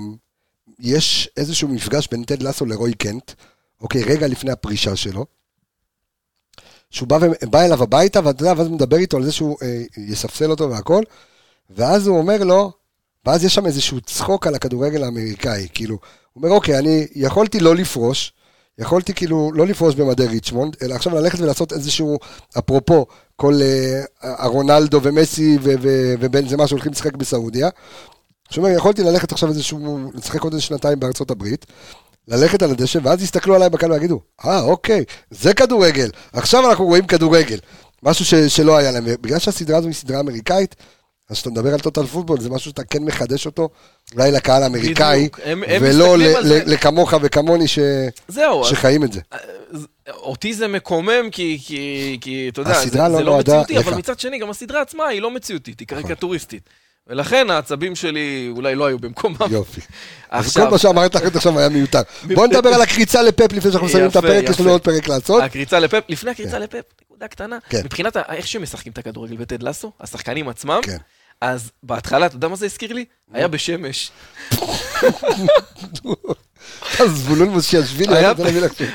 יש איזשהו מפגש בין טד לסו לרוי קנט, אוקיי, רגע לפני הפרישה שלו, שהוא בא, בא אליו הביתה, ואתה יודע, ואז הוא מדבר איתו על זה שהוא אה, יספסל אותו והכל, ואז הוא אומר לו, ואז יש שם איזשהו צחוק על הכדורגל האמריקאי, כאילו, הוא אומר, אוקיי, אני יכולתי לא לפרוש, יכולתי כאילו לא לפרוש במדי ריצ'מונד, אלא עכשיו ללכת ולעשות איזשהו, אפרופו, כל אה, הרונלדו ומסי ו- ו- ובן זמה שהולכים לשחק בסעודיה. שהוא אומר, יכולתי ללכת עכשיו איזשהו, לשחק עוד איזה שנתיים בארצות הברית, ללכת על הדשא, ואז יסתכלו עליי בקהל ויגידו, אה, אוקיי, זה כדורגל, עכשיו אנחנו רואים כדורגל. משהו ש- שלא היה להם, בגלל שהסדרה הזו היא סדרה אמריקאית, אז כשאתה מדבר על טוטל פוטבול, זה משהו שאתה כן מחדש אותו, אולי לקהל האמריקאי, בדיוק. הם- הם ולא ל- ל- לכמוך וכמוני ש- זהו, אז- שחיים את זה. אז אותי זה מקומם, כי, כי, כי אתה יודע, זה, לא זה לא מציאותי, לך. אבל מצד שני, גם הסדרה עצמה היא לא מציאותית, היא. קריקטוריסטית. ולכן העצבים שלי אולי לא היו במקומם. יופי. אז עכשיו, כל מה שאמרת עד עכשיו היה מיותר. בוא נדבר על הקריצה לפפ לפני שאנחנו מסיימים את הפרק, יש לנו. עוד פרק לעשות. הקריצה לפפ, לפני הקריצה לפפ, נקודה קטנה. כן. מבחינת איך שמשחקים את הכדורגל בטד לסו, השחקנים עצמם, כן. אז בהתחלה, אתה יודע מה זה הזכיר לי? היה בשמש. אז זבולון מושיאשווילי, היה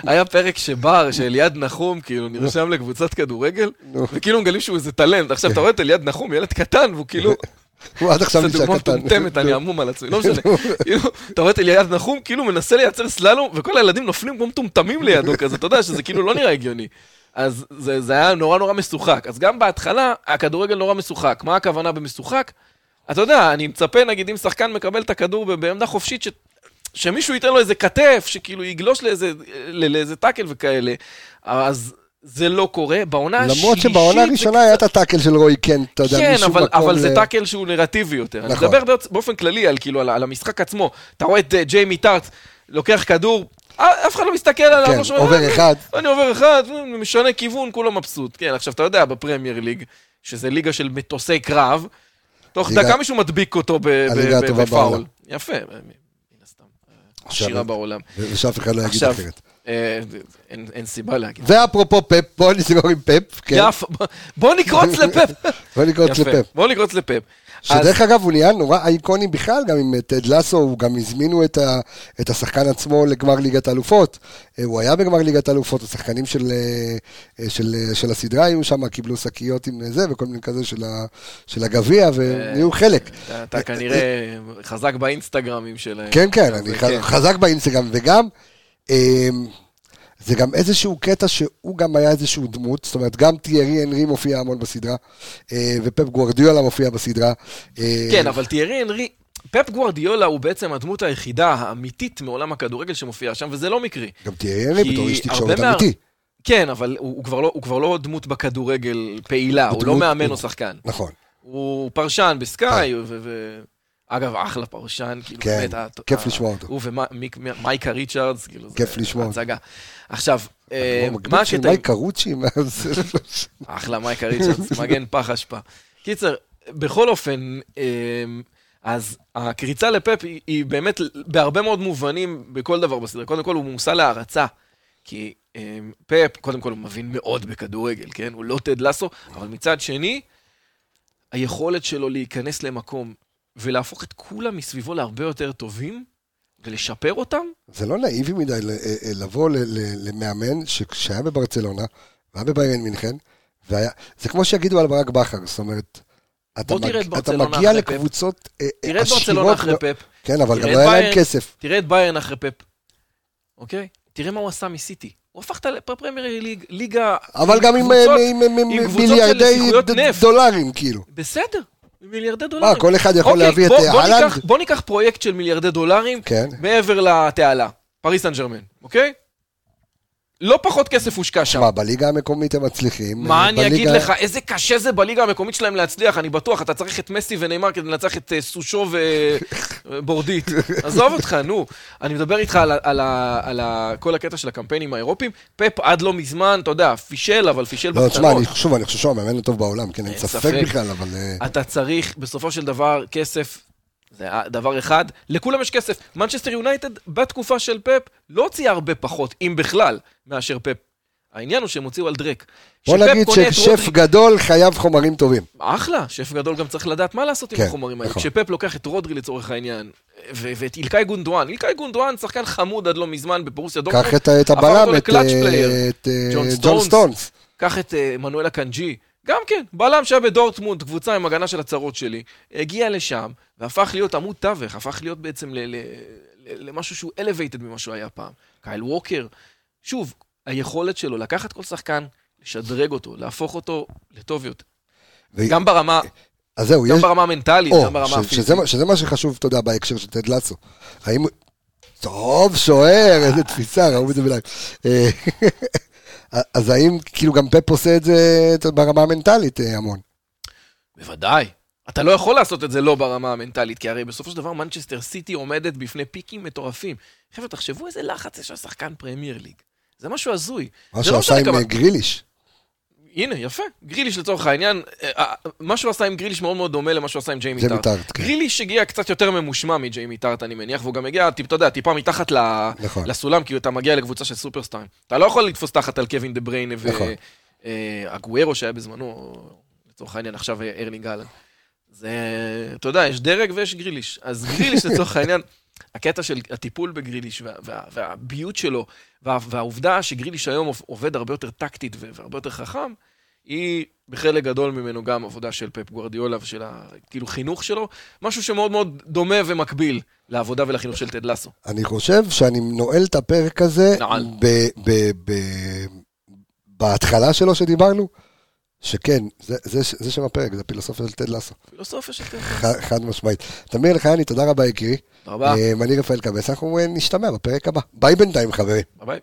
לך. פרק שבר, שאליעד נחום, כאילו, נרשם לקבוצת כדורגל. וכאילו מגלים שהוא איזה טלנט. עכשיו, אתה רואה את אליעד נחום, ילד קטן, והוא כאילו... הוא עד עכשיו זו נשאר דוגמה קטן. מטומטמת, אני המום על עצמי, לא משנה. כאילו, אתה רואה את אליעד נחום, כאילו מנסה לייצר סללום, וכל הילדים נופלים כמו מטומטמים לידו כזה, אתה יודע שזה כאילו לא נראה הגיוני. אז זה, זה היה נורא נורא משוחק. אז גם בהתחלה, הכדורגל נורא משוחק. מה הכוונה במשוחק? אתה יודע, אני מצפה, נגיד, אם שחקן מקבל את הכדור בעמדה חופשית, ש... שמישהו ייתן לו איזה כתף, שכאילו יגלוש לאיזה, לאיזה טאקל וכאלה, אז זה לא קורה. בעונה השלישית... למרות שבעונה הראשונה היה את הטאקל של רוי קנט, אתה יודע, כן, משום אבל, מקום אבל ל- זה טאקל שהוא נרטיבי יותר. אני נכון. מדבר באופ- באופן כללי על, כאילו, על, על המשחק עצמו. אתה רואה את אה, ג'יימי טארט לוקח כדור, אה, אף אחד לא מסתכל עליו. כן, שומע, עובר אה, אחד. אני עובר אחד, אה, משנה כיוון, כולו מבסוט. כן, עכשיו, אתה יודע, בפרמייר ליג, שזה ליגה של מטוסי קרב, תוך ליגה- דקה מישהו מדביק אותו בפאול. יפה, אה, מן הסתם. אה, עשירה בעולם. ושאף אחד לא יגיד עכשיו, אחרת. אה, אין סיבה להגיד. ואפרופו פפ, בוא נסגור עם פפ, כן? יפה, בוא- נקרוץ לפפ. בוא נקרוץ לפפ. בוא נקרוץ לפפ. שדרך אגב הוא נהיה נורא אייקוני בכלל, גם עם טד לסו, הוא גם הזמינו את, ה, את השחקן עצמו לגמר ליגת האלופות. אה, הוא היה בגמר ליגת האלופות, השחקנים של, אה, אה, של, אה, של הסדרה היו שם, קיבלו שקיות עם זה, וכל מיני כזה של, ה, של הגביע, ונהיו חלק. אתה- אתה כנראה חזק באינסטגרמים שלהם. כן, כן, אני חזק באינסטגרם, וגם, אה, זה גם איזשהו קטע שהוא גם היה איזשהו דמות, זאת אומרת, גם תיארי הנרי מופיע המון בסדרה, אה, ופפ גוורדיולה מופיע בסדרה. אה, כן, אבל תיארי הנרי, פפ גוורדיולה הוא בעצם הדמות היחידה האמיתית מעולם הכדורגל שמופיעה שם, וזה לא מקרי. גם תיארי הנרי כי בתור איש תקשורת מה- אמיתי. כן, אבל הוא, הוא, כבר לא, הוא כבר לא דמות בכדורגל פעילה, הוא לא מאמן הוא- או שחקן. נכון. הוא פרשן בסקאי, ו... ו... אגב, אחלה פרשן, כאילו, כן, באמת, כיף ה- לשמוע אותו. הוא ומייקה ריצ'רדס, כאילו, זה כיף לשמוע אותו. הצגה. עכשיו, אה, הוא מה מגניב של הקטע? מייק קרוצ'י, מה זה? אחלה מייקה ריצ'רדס, מגן פח אשפה. קיצר, בכל אופן, אמ, אז הקריצה לפפ היא, היא באמת בהרבה מאוד מובנים בכל דבר בסדר. קודם כל הוא מושא להערצה, כי אמ, פפ, קודם כל הוא מבין מאוד בכדורגל, כן? הוא לא טד לסו, אבל מצד שני, היכולת שלו להיכנס למקום ולהפוך את כולם מסביבו להרבה יותר טובים ולשפר אותם, זה לא נאיבי מדי אה, אה, לבוא למאמן שהיה בברצלונה, והיה בביירן מינכן, והיה, זה כמו שיגידו על ברק בכר, זאת אומרת, אתה, מג, אתה מגיע. לקבוצות אה, אה, תראה את ברצלונה עשירות אחרי פפ, כן, אבל גם לא היה להם. כסף. תראה את ביירן אחרי פפ, אוקיי? תראה מה הוא עשה מסיטי. הוא הפך את הפרמייר ליג, ליגה... אבל גם עם, עם, עם, עם, עם מיליארדי. דולרים, כאילו. בסדר, מיליארדי דולרים. מה, כל אחד יכול אוקיי, להביא את בוא- אה, אהלנד? בוא ניקח פרויקט של מיליארדי דולרים כן. מעבר לתעלה, פריס סן ג'רמן, אוקיי? לא פחות כסף הושקע שם. שמע, בליגה המקומית הם מצליחים. מה אני בליגה- אגיד לך, איזה קשה זה בליגה המקומית שלהם להצליח, אני בטוח, אתה צריך את מסי ונאמר כדי לנצח את אה, סושו ובורדית. עזוב אותך, נו. אני מדבר איתך על, על, כל הקטע של הקמפיינים האירופיים. פפ עד לא מזמן, אתה יודע, פישל, אבל פישל לא, תשמע, בקטנות. אני- שוב, אני חושב שהוא המאמן הטוב בעולם, כן, אין ספק. בכלל, אבל... אה, אתה צריך, בסופו של דבר, כסף. זה דבר אחד, לכולם יש כסף. מנצ'סטר יונייטד, בתקופה של פפ, לא הוציאה הרבה פחות, אם בכלל, מאשר פפ. העניין הוא שהם הוציאו על דרעק. בוא נגיד את ששף רודרי- גדול חייב חומרים טובים. אחלה, שף גדול גם צריך לדעת מה לעשות עם כן, החומרים האלה. נכון. כשפפ לוקח את רודרי לצורך העניין, ו- ואת אילקאי גונדואן, אילקאי גונדואן שחקן חמוד עד לא מזמן בבורוסיה דורטמונד, קח את את הבלם, את אה, פלייר. את, אה, ג'ון סטונס. קח את uh, מנואל הקנג'י, גם כן, בלם שהיה בדורטמונד, קבוצה עם הגנה של הצרות שלי, הגיע לשם, והפך להיות עמוד תווך, הפך להיות בעצם ל- ל- ל- למשהו שהוא elevated ממה שהוא היה פעם. קייל ווקר, שוב, היכולת שלו לקחת כל שחקן, לשדרג אותו, להפוך אותו לטוב יותר. ו- גם ברמה, אז זהו, גם יש... ברמה המנטלית, או, גם ברמה ש- הפיזית. שזה שזה מה שחשוב, אתה יודע, בהקשר של טד לצו. האם... טוב, שוער, איזה תפיסה, ראו את זה בלייב. אז האם, כאילו, גם פפ עושה את זה ברמה המנטלית אה, המון. בוודאי. אתה לא יכול לעשות את זה לא ברמה המנטלית, כי הרי בסופו של דבר מנצ'סטר סיטי עומדת בפני פיקים מטורפים. חבר'ה, תחשבו איזה לחץ יש על שחקן פרמייר ליג. זה משהו הזוי. מה לא שעשה משנה עם אה, גריליש. הנה, יפה. גריליש לצורך העניין, אה, אה, מה שהוא עשה עם גריליש מאוד מאוד דומה למה שהוא עשה עם ג'יימי ג'יימי טארט. טארט, כן. גריליש הגיע קצת יותר ממושמע מג'יימי טארט, אני מניח, והוא גם הגיע, אתה יודע, טיפה מתחת ל- נכון. לסולם, כי אתה מגיע לקבוצה של סופרסטארים. אתה לא יכול לתפוס תחת על קווין דה בריינה נכון. ואגוארו שהיה בזמנו, לצורך העניין עכשיו אה, ארלינג אהלן. זה, אתה יודע, יש דרג ויש גריליש. אז גריליש לצורך העניין, הקטע של הטיפול בגריליש וה, וה, והביות שלו, וה, והעובדה שגריליש היום עובד הרבה יותר טקטית והרבה יותר חכם, היא בחלק גדול ממנו גם עבודה של פפ גוורדיולה ושל הכאילו חינוך שלו, משהו שמאוד מאוד דומה ומקביל לעבודה ולחינוך של טד לסו. אני חושב שאני נועל את הפרק הזה נעל. ב- ב- ב- בהתחלה שלו שדיברנו, שכן, זה- זה זה שם הפרק, זה הפילוסופיה של טד לסו. פילוסופיה של טד לסו. חד משמעית. תמיר אלחייני, תודה רבה יקירי. תודה רבה, אה, אני רפאל קבס, אנחנו אה, נשתמע בפרק הבא. ביי בינתיים חברים. ביי ביי.